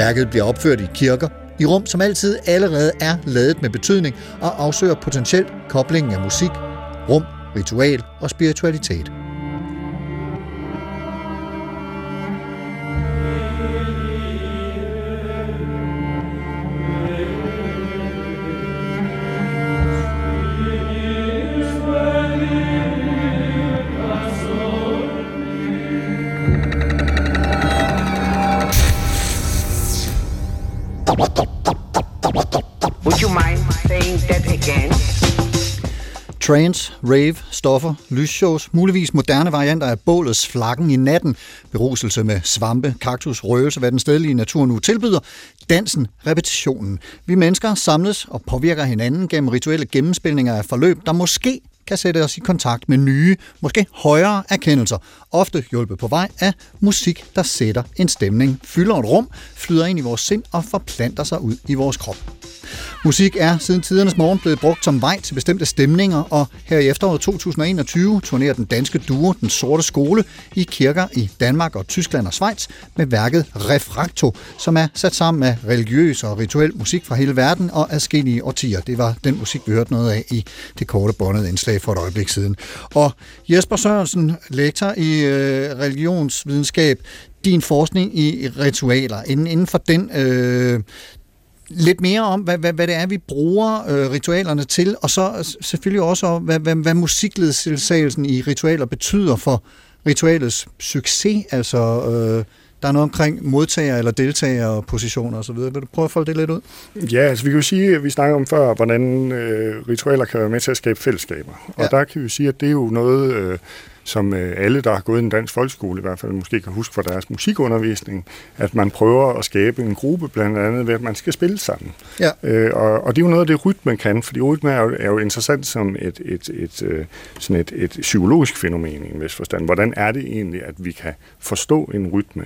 Værket bliver opført i kirker, i rum, som altid allerede er ladet med betydning og afsøger potentielt koblingen af musik, rum, ritual og spiritualitet. Trance, rave, stoffer, lysshows, muligvis moderne varianter af bålets flakken i natten, beruselse med svampe, kaktus, røgelse, hvad den stedlige natur nu tilbyder, dansen, repetitionen. Vi mennesker samles og påvirker hinanden gennem rituelle gennemspilninger af forløb, der måske kan sætte os i kontakt med nye, måske højere erkendelser, ofte hjulpet på vej af musik, der sætter en stemning, fylder et rum, flyder ind i vores sind og forplanter sig ud i vores krop. Musik er siden tidernes morgen blevet brugt som vej til bestemte stemninger, og her i efteråret 2021 turnerer den danske duo Den Sorte Skole i kirker i Danmark og Tyskland og Schweiz med værket Refracto, som er sat sammen med religiøs og rituel musik fra hele verden og adskillige årtier. Det var den musik, vi hørte noget af i det korte båndede indslag for et øjeblik siden. Og Jesper Sørensen, lektor i øh, religionsvidenskab, din forskning i ritualer. Inden, inden for den, øh, lidt mere om, hvad, hvad, hvad det er, vi bruger øh, ritualerne til, og så selvfølgelig også hvad, hvad, hvad musikledsagelsen i ritualer betyder for ritualets succes. Altså, øh, der er noget omkring modtager eller deltager positioner osv. Vil du prøve at folde det lidt ud? Ja, altså vi kan jo sige, at vi snakker om før, hvordan øh, ritualer kan være med til at skabe fællesskaber. Og Ja. der kan vi sige, at det er jo noget, øh, som øh, alle, der har gået i en dansk folkeskole i hvert fald, måske kan huske fra deres musikundervisning, at man prøver at skabe en gruppe, blandt andet ved, at man skal spille sammen. Ja. Øh, og, og det er jo noget af det, rytmen kan, fordi rytme er jo, er jo interessant som et, et, et, øh, sådan et, et psykologisk fænomen i en vis forstand. Hvordan er det egentlig, at vi kan forstå en rytme?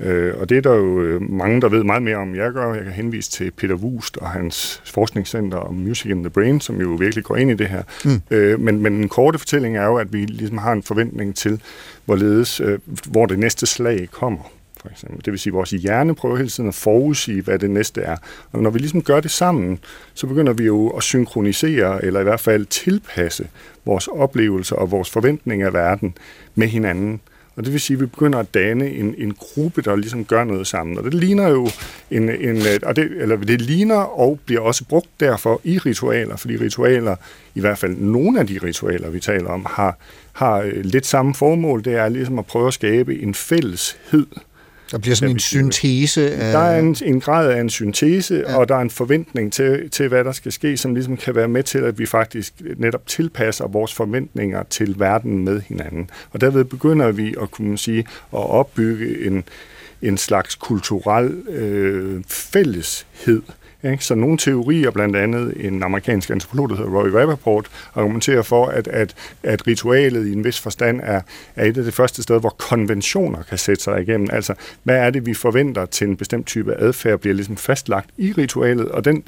Øh, og det er der jo øh, mange, der ved meget mere om. Jeg gør, jeg kan henvise til Peter Wust og hans forskningscenter om Music in the Brain, som jo virkelig går ind i det her. Mm. Øh, men, men den korte fortælling er jo, at vi ligesom har en forventning til, hvorledes, øh, hvor det næste slag kommer for eksempel. Det vil sige, at vores hjerne prøver hele tiden at forudsige, hvad det næste er. Og når vi ligesom gør det sammen, så begynder vi jo at synkronisere, eller i hvert fald tilpasse vores oplevelser og vores forventninger af verden med hinanden. Og det vil sige, at vi begynder at danne en, en gruppe, der ligesom gør noget sammen. Og det ligner jo en, en øh, og det, eller det ligner og bliver også brugt derfor i ritualer, fordi ritualer, i hvert fald nogle af de ritualer, vi taler om, har, har øh, lidt samme formål. Det er ligesom at prøve at skabe en fælleshed. Der bliver sådan en syntese af... Der er en, en grad af en syntese, ja. og der er en forventning til, til, hvad der skal ske, som ligesom kan være med til, at vi faktisk netop tilpasser vores forventninger til verden med hinanden. Og derved begynder vi at kunne sige at opbygge en, en slags kulturel øh, fælleshed. Ikke? Så nogle teorier, blandt andet en amerikansk antropolog, der hedder Roy Rappaport, argumenterer for, at, at, at ritualet i en vis forstand er, er et af de første steder, hvor konventioner kan sætte sig igennem. Altså, hvad er det, vi forventer til en bestemt type adfærd, bliver ligesom fastlagt i ritualet, og den,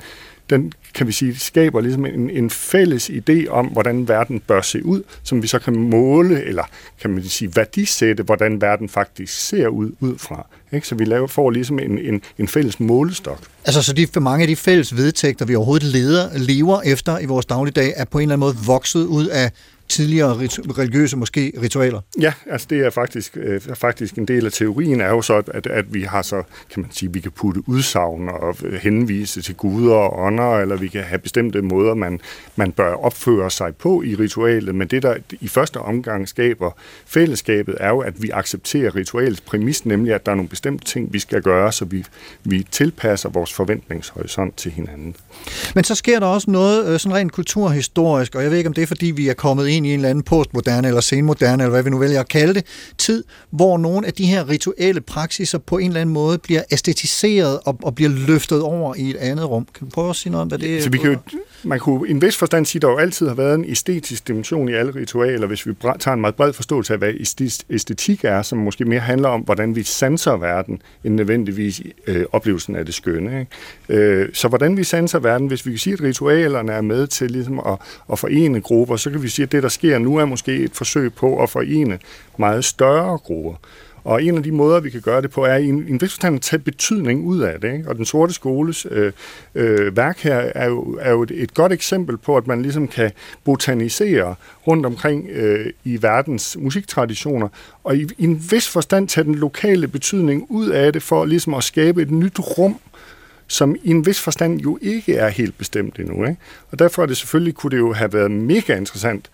den kan vi sige, skaber ligesom en, en fælles idé om, hvordan verden bør se ud, som vi så kan måle, eller kan man sige værdisætte, hvordan verden faktisk ser ud ud fra. Ikke? Så vi laver, får ligesom en, en, en fælles målestok. Altså, så de, for mange af de fælles vedtægter, vi overhovedet leder, lever efter i vores dagligdag, er på en eller anden måde vokset ud af tidligere religiøse, måske ritualer. Ja, altså det er faktisk, øh, faktisk en del af teorien, er jo så, at, at vi har så, kan man sige, vi kan putte udsagn og øh, henvise til guder og ånder, eller vi kan have bestemte måder, man, man bør opføre sig på i ritualet, men det, der i første omgang skaber fællesskabet, er jo, at vi accepterer ritualets præmis, nemlig at der er nogle bestemte ting, vi skal gøre, så vi, vi tilpasser vores forventningshorisont til hinanden. Men så sker der også noget øh, sådan rent kulturhistorisk, og jeg ved ikke, om det er, fordi vi er kommet ind i en eller anden postmoderne eller senmoderne, eller hvad vi nu vælger at kalde det, tid, hvor nogle af de her rituelle praksiser på en eller anden måde bliver æstetiseret og, og bliver løftet over i et andet rum. Kan du prøve at sige noget om, hvad det er? Så vi kan jo, man kunne i en vis forstand sige, at der jo altid har været en æstetisk dimension i alle ritualer, hvis vi tager en meget bred forståelse af, hvad æstetik er, som måske mere handler om, hvordan vi sanser verden, end nødvendigvis øh, oplevelsen af det skønne. Ikke? Øh, så hvordan vi sanser verden, hvis vi kan sige, at ritualerne er med til ligesom at, at forene grupper, så kan vi sige, at det, der sker nu, er måske et forsøg på at forene meget større grupper. Og en af de måder, vi kan gøre det på, er i en, en vis forstand at tage betydning ud af det. Ikke? Og den sorte skoles øh, øh, værk her er jo, er jo et, et godt eksempel på, at man ligesom kan botanisere rundt omkring øh, i verdens musiktraditioner, og i, i en vis forstand tage den lokale betydning ud af det, for ligesom at skabe et nyt rum, som i en vis forstand jo ikke er helt bestemt endnu. Ikke? Og derfor er det selvfølgelig, kunne det jo have været mega interessant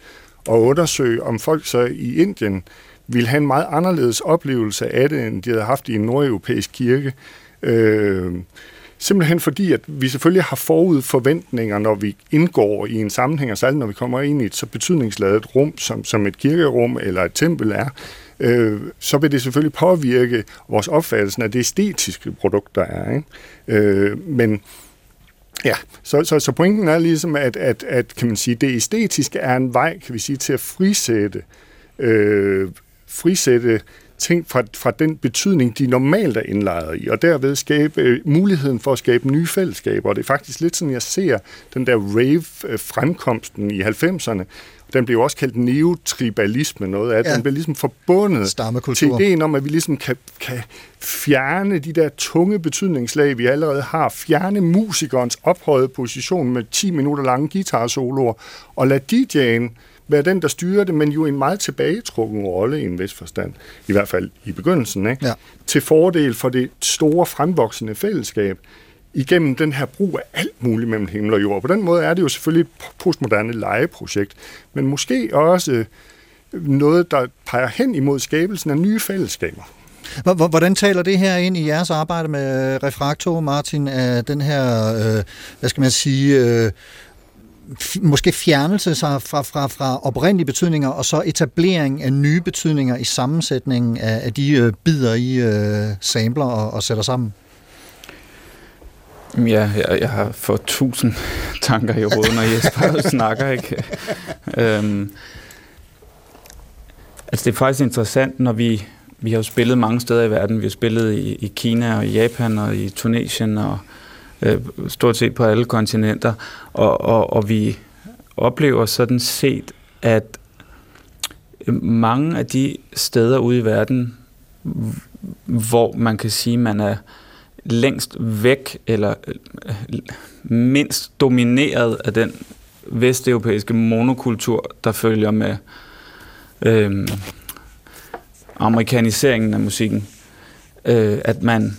at undersøge, om folk så i Indien ville have en meget anderledes oplevelse af det, end de havde haft i en nordeuropæisk kirke. Øh, simpelthen fordi, at vi selvfølgelig har forud forventninger, når vi indgår i en sammenhæng, og særligt når vi kommer ind i et så betydningsladet rum, som, som et kirkerum eller et tempel er, øh, så vil det selvfølgelig påvirke vores opfattelse af det æstetiske produkt, der er. Ikke? Øh, men Ja, så, så, så pointen er ligesom, at, at, at kan man sige, det æstetiske er en vej, kan vi sige, til at frisætte, øh, frisætte ting fra, fra den betydning, de normalt er indlejret i, og derved skabe øh, muligheden for at skabe nye fællesskaber. Og det er faktisk lidt sådan, jeg ser den der rave-fremkomsten øh, i 90'erne. Den blev også kaldt neotribalisme, noget af. Ja. Den blev ligesom forbundet til ideen om, at vi ligesom kan, kan fjerne de der tunge betydningslag, vi allerede har, fjerne musikernes ophøjede position med 10 minutter lange guitarsoloer, og lade DJ'en være den, der styrer det, men jo en meget tilbagetrukken rolle i en vis forstand, i hvert fald i begyndelsen, ikke? Ja. til fordel for det store fremvoksende fællesskab, igennem den her brug af alt muligt mellem himmel og jord. På den måde er det jo selvfølgelig et postmoderne legeprojekt, men måske også øh, noget, der peger hen imod skabelsen af nye fællesskaber. Hvordan taler det her ind i jeres arbejde med øh, Refrakto, Martin, af den her, øh, hvad skal man sige, øh, måske fjernelse sig fra, fra, fra oprindelige betydninger, og så etablering af nye betydninger i sammensætningen af, af de øh, bidder, I øh, samler og, og sætter sammen? Ja, jeg, jeg har fået tusind *laughs* tanker i hovedet, når Jesper *laughs* snakker, ikke? Øhm, altså, det er faktisk interessant, når vi... Vi har jo spillet mange steder i verden. Vi har spillet i, i Kina og i Japan og i Tunesien og øh, stort set på alle kontinenter. Og, og, og vi oplever sådan set, at mange af de steder ude i verden, hvor man kan sige, man er længst væk eller øh, mindst domineret af den vesteuropæiske monokultur, der følger med øh, amerikaniseringen af musikken. Øh, at man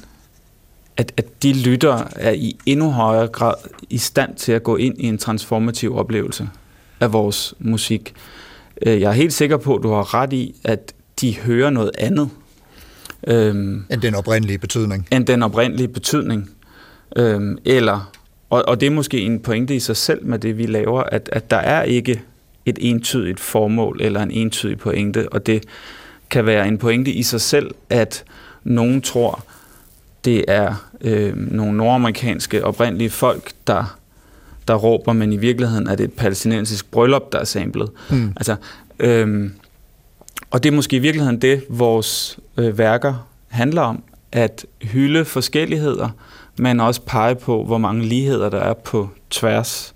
at, at de lytter er i endnu højere grad i stand til at gå ind i en transformativ oplevelse af vores musik. Øh, jeg er helt sikker på, at du har ret i, at de hører noget andet. Øhm, End den oprindelige betydning. end den oprindelige betydning. Øhm, eller, og, og det er måske en pointe i sig selv med det, vi laver, at, at der er ikke et entydigt formål eller en entydig pointe, og det kan være en pointe i sig selv, at nogen tror, det er øh, nogle nordamerikanske oprindelige folk, der, der råber, men i virkeligheden er det et palæstinensisk bryllup, der er samlet. Mm. Altså, øhm, og det er måske i virkeligheden det, vores øh, værker handler om, at hylde forskelligheder, men også pege på, hvor mange ligheder der er på tværs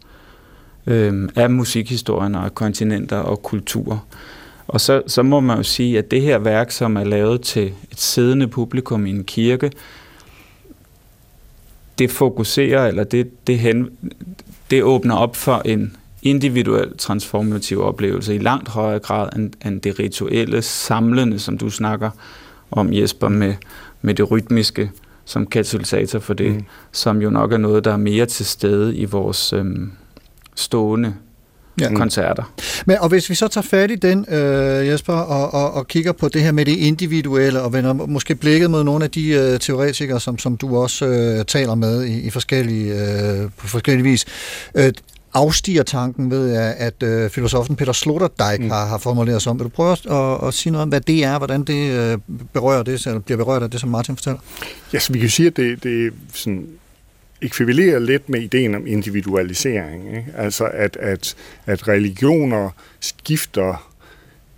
øh, af musikhistorien og af kontinenter og kulturer. Og så, så må man jo sige, at det her værk, som er lavet til et siddende publikum i en kirke, det fokuserer, eller det, det, hen, det åbner op for en individuel transformativ oplevelse i langt højere grad end, end det rituelle samlende, som du snakker om, Jesper, med, med det rytmiske som katalysator for det, mm. som jo nok er noget, der er mere til stede i vores øhm, stående Ja. koncerter. Men, og hvis vi så tager fat i den, øh, Jesper, og, og, og kigger på det her med det individuelle, og vender måske blikket mod nogle af de øh, teoretikere, som, som du også øh, taler med i, i forskellige, øh, på forskellige vis, øh, afstiger tanken ved, at øh, filosofen Peter Sloterdijk mm. har, har formuleret sig om. Vil du prøve at, at, at sige noget om, hvad det er, hvordan det øh, berører det, eller bliver berørt af det, som Martin fortæller? Ja, så vi kan sige, at det, det sådan ekvivalerer lidt med ideen om individualisering. Ikke? Altså, at, at, at religioner skifter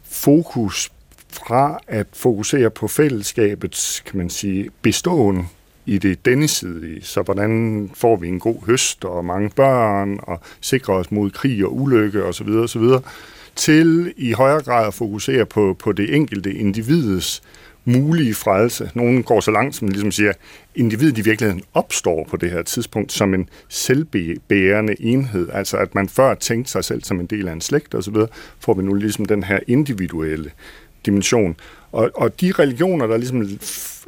fokus fra at fokusere på fællesskabets, kan man sige, beståen i det dennesidige. Så hvordan får vi en god høst og mange børn og sikrer os mod krig og ulykke osv. osv. til i højere grad at fokusere på, på det enkelte individets mulige frelse. Nogen går så langt, som ligesom siger, individet i virkeligheden opstår på det her tidspunkt som en selvbærende enhed. Altså at man før tænkte sig selv som en del af en slægt osv., får vi nu ligesom den her individuelle dimension. Og, og de religioner, der ligesom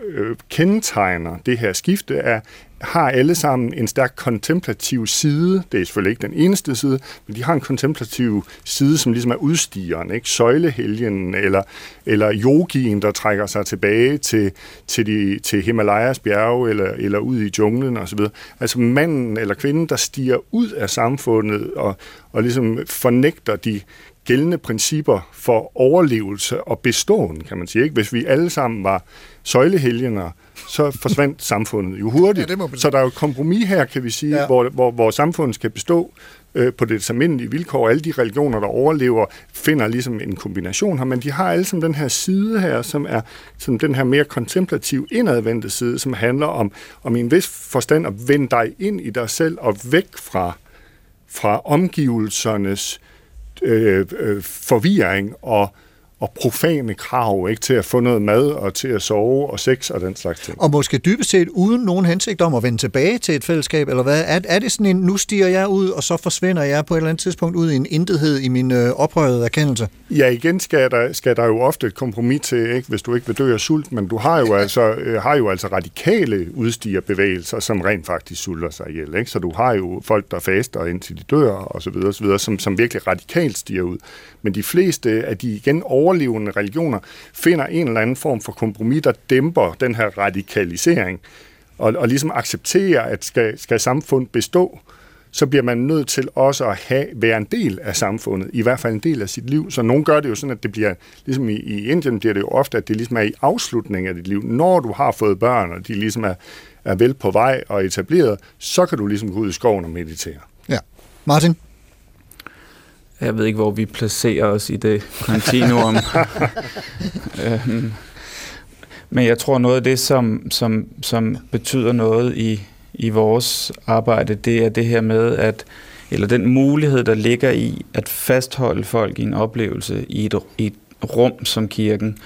øh, kendetegner det her skifte, er, har alle sammen en stærk kontemplativ side. Det er selvfølgelig ikke den eneste side, men de har en kontemplativ side, som ligesom er udstigeren, ikke? Søjlehelgen eller, eller yogien, der trækker sig tilbage til, til, de, til Himalayas bjerge eller, eller ud i junglen osv. Altså manden eller kvinden, der stiger ud af samfundet og, og ligesom fornægter de gældende principper for overlevelse og beståen, kan man sige. Ikke? Hvis vi alle sammen var søjlehelgener, så forsvandt *laughs* samfundet jo hurtigt. Ja, så der er jo et kompromis her, kan vi sige, Ja. ja. hvor, hvor, hvor samfundet skal bestå øh, på det almindelige vilkår. Alle de religioner, der overlever, finder ligesom en kombination her, men de har alle sammen den her side her, som er som den her mere kontemplativ, indadvendte side, som handler om, om i en vis forstand at vende dig ind i dig selv og væk fra, fra omgivelsernes øh, Øh, øh, forvirring og, og profane krav ikke til at få noget mad og til at sove og sex og den slags ting. Og måske dybest set uden nogen hensigt om at vende tilbage til et fællesskab, eller hvad? Er, er det sådan en, nu stiger jeg ud, og så forsvinder jeg på et eller andet tidspunkt ud i en intethed i min øh, oprørede erkendelse? Ja, igen skal der, skal der jo ofte et kompromis til, ikke, hvis du ikke vil dø af sult, men du har jo altså, øh, har jo altså radikale udstigerbevægelser, som rent faktisk sulter sig ihjel. Ikke? Så du har jo folk, der faster indtil de dør, og så videre, og så videre som, som virkelig radikalt stiger ud. Men de fleste af de igen overlevende religioner finder en eller anden form for kompromis, der dæmper den her radikalisering, og, og ligesom accepterer, at skal, skal samfund bestå, så bliver man nødt til også at have, være en del af samfundet, i hvert fald en del af sit liv. Så nogen gør det jo sådan, at det bliver, ligesom i, i Indien bliver det jo ofte, at det ligesom er i afslutningen af dit liv. Når du har fået børn, og de ligesom er, er vel på vej og etableret, så kan du ligesom gå ud i skoven og meditere. Ja. Martin? Jeg ved ikke, hvor vi placerer os i det kontinuum. *laughs* øhm, men jeg tror, noget af det, som, som, som betyder noget i, i vores arbejde, det er det her med, at eller den mulighed, der ligger i at fastholde folk i en oplevelse i et, i et rum som kirken.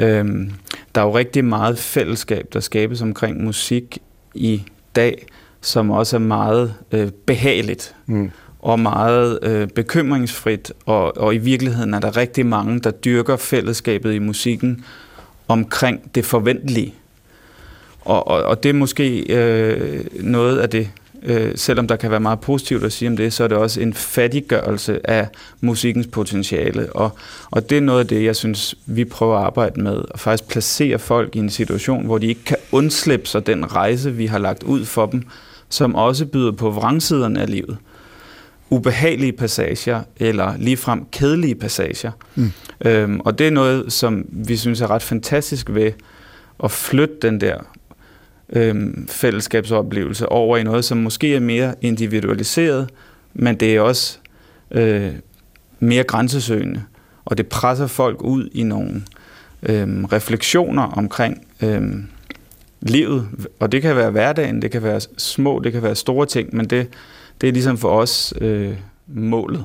Øhm, der er jo rigtig meget fællesskab, der skabes omkring musik i dag, som også er meget øh, behageligt Mm og meget øh, bekymringsfrit, og, og i virkeligheden er der rigtig mange, der dyrker fællesskabet i musikken omkring det forventelige. Og, og, og det er måske øh, noget af det, øh, selvom der kan være meget positivt at sige om det, så er det også en fattiggørelse af musikkens potentiale. Og, og det er noget af det, jeg synes, vi prøver at arbejde med, at faktisk placere folk i en situation, hvor de ikke kan undslippe sig den rejse, vi har lagt ud for dem, som også byder på vrangsiderne af livet ubehagelige passager, eller ligefrem kedelige passager. Mm. Øhm, og det er noget, som vi synes er ret fantastisk ved at flytte den der øhm, fællesskabsoplevelse over i noget, som måske er mere individualiseret, men det er også øh, mere grænsesøgende, og det presser folk ud i nogle øhm, refleksioner omkring øhm, livet, og det kan være hverdagen, det kan være små, det kan være store ting, men det, det er ligesom for os øh, målet.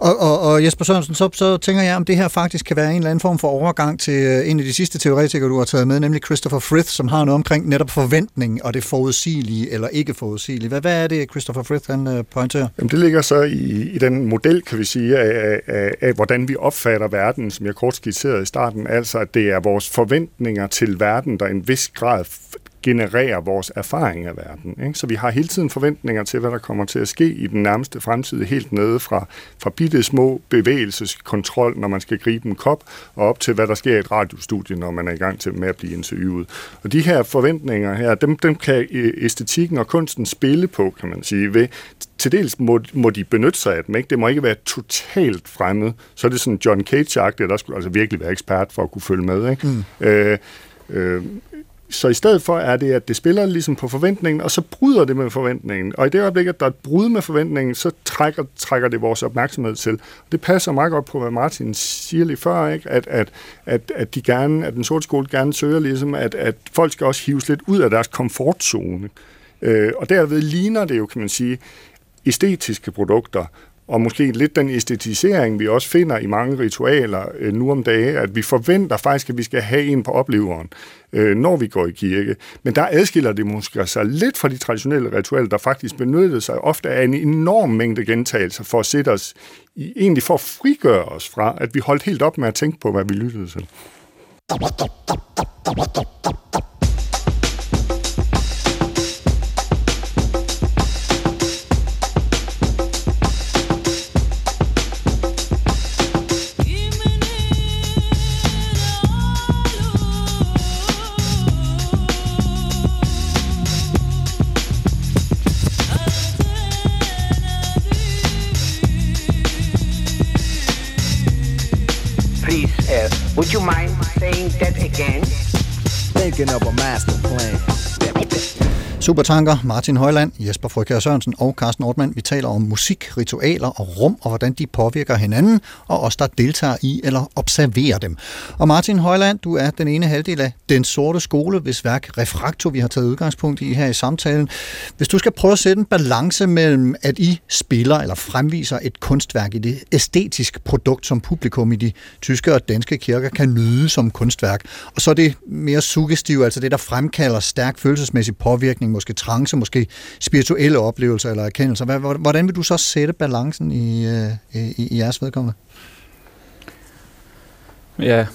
Og, og, og Jesper Sørensen, så, så tænker jeg, om det her faktisk kan være en eller anden form for overgang til øh, en af de sidste teoretikere, du har taget med, nemlig Christopher Frith, som har noget omkring netop forventning og det forudsigelige eller ikke forudsigelige. Hvad, hvad er det, Christopher Frith han øh, pointerer? Jamen, det ligger så i, i den model, kan vi sige, af, af, af, af, hvordan vi opfatter verden, som jeg kort skitserede i starten. Altså, at det er vores forventninger til verden, der i en vis grad genererer vores erfaring af verden. Ikke? Så vi har hele tiden forventninger til, hvad der kommer til at ske i den nærmeste fremtid, helt nede fra, fra bitte små bevægelseskontrol, når man skal gribe en kop, og op til, hvad der sker i et radiostudie, når man er i gang til med at blive interviewet. Og de her forventninger her, dem, dem kan øh, æstetikken og kunsten spille på, kan man sige, ved til dels må, må de benytte sig af dem. Ikke? Det må ikke være totalt fremmed. Så er det sådan John Cage-agtigt, der skulle altså virkelig være ekspert for at kunne følge med. Ikke? Mm. Øh, øh, så i stedet for er det, at det spiller ligesom på forventningen, og så bryder det med forventningen. Og i det øjeblik, at der er et brud med forventningen, så trækker, trækker det vores opmærksomhed til. Det passer meget godt på, hvad Martin siger lige før, ikke? At, at, at, at, de gerne, at den sorte skole gerne søger, ligesom, at, at folk skal også hives lidt ud af deres komfortzone. Øh, og derved ligner det jo, kan man sige, æstetiske produkter, og måske lidt den æstetisering, vi også finder i mange ritualer øh, nu om dage, at vi forventer faktisk, at vi skal have en på opleveren, øh, når vi går i kirke. Men der adskiller det måske sig lidt fra de traditionelle ritualer, der faktisk benyttede sig ofte af en enorm mængde gentagelser for at sætte os, i, egentlig for at frigøre os fra, at vi holdt helt op med at tænke på, hvad vi lyttede til. Would you mind saying that again? Thinking of a master plan. Supertanker, Martin Højland, Jesper Frøkjær Sørensen og Carsten Ortmann. Vi taler om musik, ritualer og rum, og hvordan de påvirker hinanden, og os, der deltager i eller observerer dem. Og Martin Højland, du er den ene halvdel af Den Sorte Skole, hvis værk Refraktor, vi har taget udgangspunkt i her i samtalen. Hvis du skal prøve at sætte en balance mellem, at I spiller eller fremviser et kunstværk i det æstetiske produkt, som publikum i de tyske og danske kirker kan nyde som kunstværk, og så er det mere suggestive, altså det, der fremkalder stærk følelsesmæssig påvirkning, måske trance, måske spirituelle oplevelser eller erkendelser. Hvordan vil du så sætte balancen i, øh, i, i jeres vedkommende? Ja.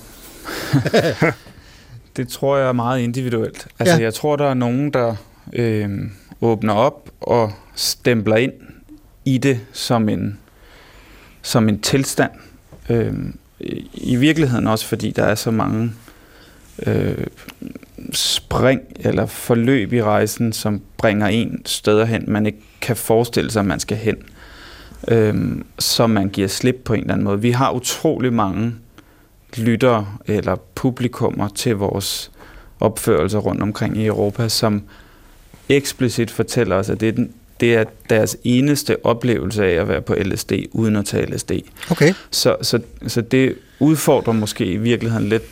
*laughs* det tror jeg er meget individuelt. Altså, Ja. jeg tror, der er nogen, der øh, åbner op og stempler ind i det som en, som en tilstand. Øh, i- I virkeligheden også, fordi der er så mange øh, spring eller forløb i rejsen, som bringer en steder hen, man ikke kan forestille sig, at man skal hen. Øh, som man giver slip på en eller anden måde. Vi har utrolig mange lyttere eller publikummer til vores opførelser rundt omkring i Europa, som eksplicit fortæller os, at det er, den, det er deres eneste oplevelse af at være på LSD, uden at tage LSD. Okay. Så, så, så det udfordrer måske i virkeligheden lidt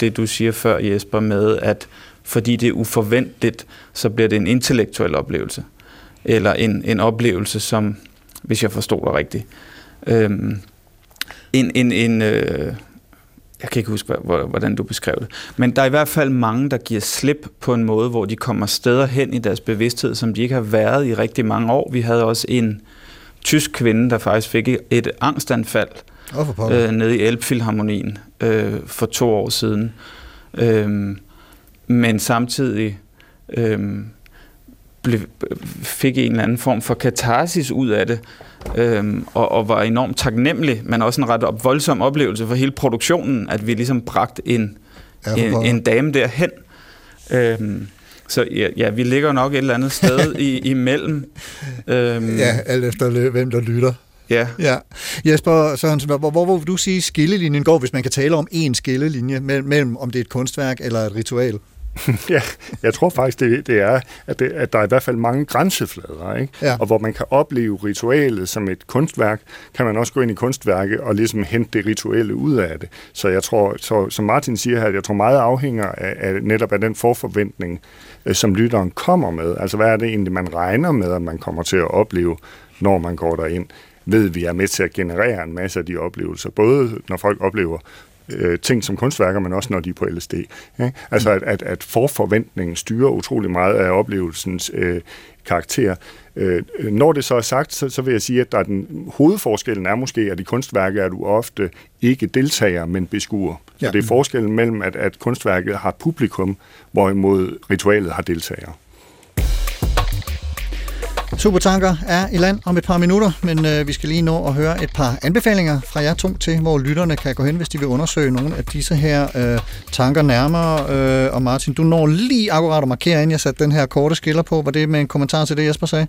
det, du siger før, Jesper, med, at fordi det er uforventeligt, så bliver det en intellektuel oplevelse. Eller en, en oplevelse, som, hvis jeg forstod dig rigtigt, øhm, en, en, en øh, jeg kan ikke huske, hvordan du beskrev det, men der er i hvert fald mange, der giver slip på en måde, hvor de kommer steder hen i deres bevidsthed, som de ikke har været i rigtig mange år. Vi havde også en tysk kvinde, der faktisk fik et angstanfald, Pokker. øh, nede i Elbphilharmonien øh, for to år siden. Øh, men samtidig øh, blev, fik en eller anden form for katarsis ud af det, øh, og, og var enormt taknemmelig, men også en ret op, voldsom oplevelse for hele produktionen, at vi ligesom bragte en, Ja, en, en dame derhen. Øh, så ja, ja, vi ligger nok et eller andet sted *laughs* i, imellem. Øh, Ja, alt efter hvem der lytter. Ja. Ja. Jesper Sørensen, hvor, hvor, hvor vil du sige, skillelinjen går, hvis man kan tale om en skillelinje mellem, mellem om det er et kunstværk eller et ritual? *laughs* Ja, jeg tror faktisk, det, det er, at, det, at der er i hvert fald mange grænseflader, ikke? Ja. og hvor man kan opleve ritualet som et kunstværk, kan man også gå ind i kunstværket og ligesom hente det rituelle ud af det. Så jeg tror, så, som Martin siger her, jeg tror meget afhænger af, af netop af den forforventning, øh, som lytteren kommer med. Altså hvad er det egentlig, man regner med, at man kommer til at opleve, når man går derind? Ved vi er med til at generere en masse af de oplevelser, både når folk oplever øh, ting som kunstværker, men også når de er på LSD. Ikke? Altså at, at, at forforventningen styrer utrolig meget af oplevelsens øh, karakter. Øh, når det så er sagt, så, så vil jeg sige, at der er den, hovedforskellen er måske, at i kunstværket er du ofte ikke deltager, men beskuer. Så Ja. det er forskellen mellem, at, at kunstværket har publikum, hvorimod ritualet har deltagere. Supertanker er i land om et par minutter, men øh, vi skal lige nå at høre et par anbefalinger fra jer to til, hvor lytterne kan gå hen, hvis de vil undersøge nogle af disse her øh, tanker nærmere. Øh, og Martin, du når lige akkurat at markere, inden jeg satte den her korte skiller på. Var det med en kommentar til det, Jesper sagde?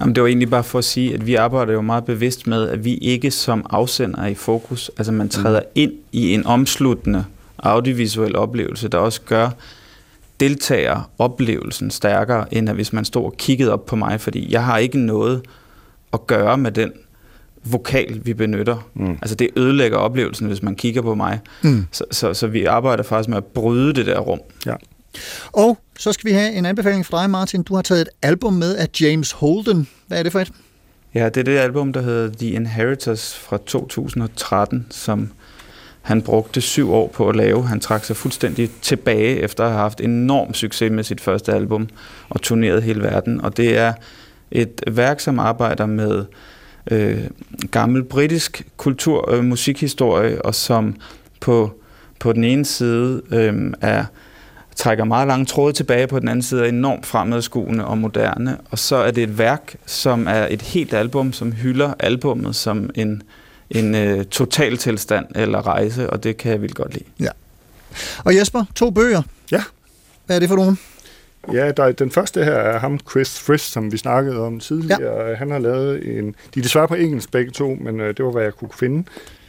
Jamen, det var egentlig bare for at sige, at vi arbejder jo meget bevidst med, at vi ikke som afsender er i fokus. Altså man træder ind i en omsluttende audiovisuel oplevelse, der også gør deltager oplevelsen stærkere, end at hvis man stod og kiggede op på mig, fordi jeg har ikke noget at gøre med den vokal, vi benytter. Mm. Altså det ødelægger oplevelsen, hvis man kigger på mig. Mm. Så, så, så vi arbejder faktisk med at bryde det der rum. Ja. Og så skal vi have en anbefaling fra dig, Martin. Du har taget et album med af James Holden. Hvad er det for et? Ja, det er det album, der hedder The Inheritors fra 2013, som han brugte syv år på at lave. Han trak sig fuldstændig tilbage efter at have haft enorm succes med sit første album og turneret hele verden. Og det er et værk, som arbejder med øh, gammel britisk kultur og øh, musikhistorie, og som på, på den ene side øh, er trækker meget lange tråde tilbage, på den anden side er enormt fremadskuende og moderne. Og så er det et værk, som er et helt album, som hylder albummet som en, en øh, totaltilstand eller rejse, og det kan jeg vildt godt lide. Ja. Og Jesper, to bøger. Ja. Hvad er det for nogen? Ja, der, er- den første her er ham, Chris Frist, som vi snakkede om tidligere. Ja. Han har lavet en... De er desværre på engelsk begge to, men øh, det var, hvad jeg kunne finde.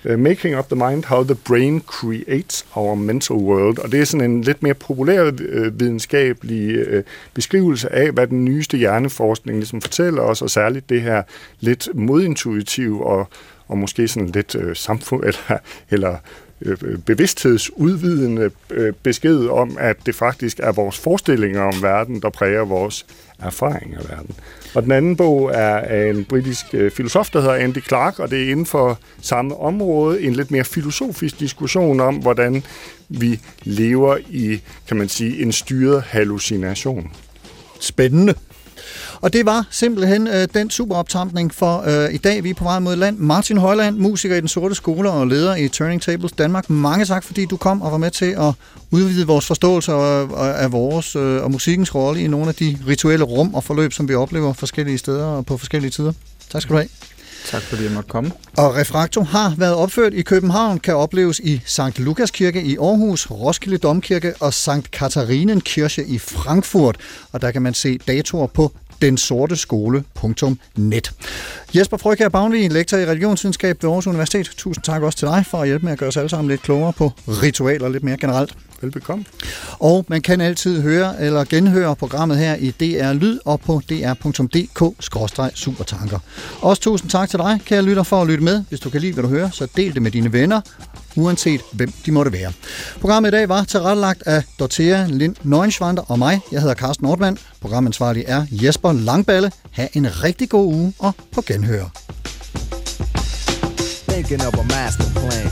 uh, Making Up the Mind, How the Brain Creates Our Mental World. Og det er sådan en lidt mere populær uh, videnskabelig uh, beskrivelse af, hvad den nyeste hjerneforskning ligesom fortæller os, og særligt det her lidt modintuitiv og, og måske sådan lidt øh, samfund, *laughs* eller, eller øh, øh, bevidsthedsudvidende øh, besked om, at det faktisk er vores forestillinger om verden, der præger vores erfaring af verden. Og den anden bog er af en britisk øh, filosof, der hedder Andy Clark, og det er inden for samme område en lidt mere filosofisk diskussion om, hvordan vi lever i, kan man sige, en styret hallucination. Spændende. Og det var simpelthen øh, den superoptampning for øh, i dag. Vi er på vej mod land. Martin Højland, musiker i Den Sorte Skole og leder i Turning Tables Danmark. Mange tak, fordi du kom og var med til at udvide vores forståelse af, af vores øh, og musikkens rolle i nogle af de rituelle rum og forløb, som vi oplever forskellige steder og på forskellige tider. Tak skal du have. Tak fordi jeg måtte komme. Og Refrakto har været opført i København, kan opleves i St. Lukas Kirke i Aarhus, Roskilde Domkirke og St. Katharinen Kirche i Frankfurt. Og der kan man se datoer på densorteskole.net. Jesper Frøkær Bagnvig, lektor i religionsvidenskab ved Aarhus Universitet. Tusind tak også til dig for at hjælpe med at gøre os alle sammen lidt klogere på ritualer lidt mere generelt. Velbekomme. Og man kan altid høre eller genhøre programmet her i DR Lyd og på dr.dk-supertanker. Også tusind tak til dig, kære lytter, for at lytte med. Hvis du kan lide, hvad du hører, så del det med dine venner, uanset hvem de måtte være. Programmet i dag var tilrettelagt af Dorthea Lind Neuenschwander og mig. Jeg hedder Carsten Nordmann. Programansvarlig er Jesper Langballe. Ha' en rigtig god uge og på genhør. Thinking of a master plan.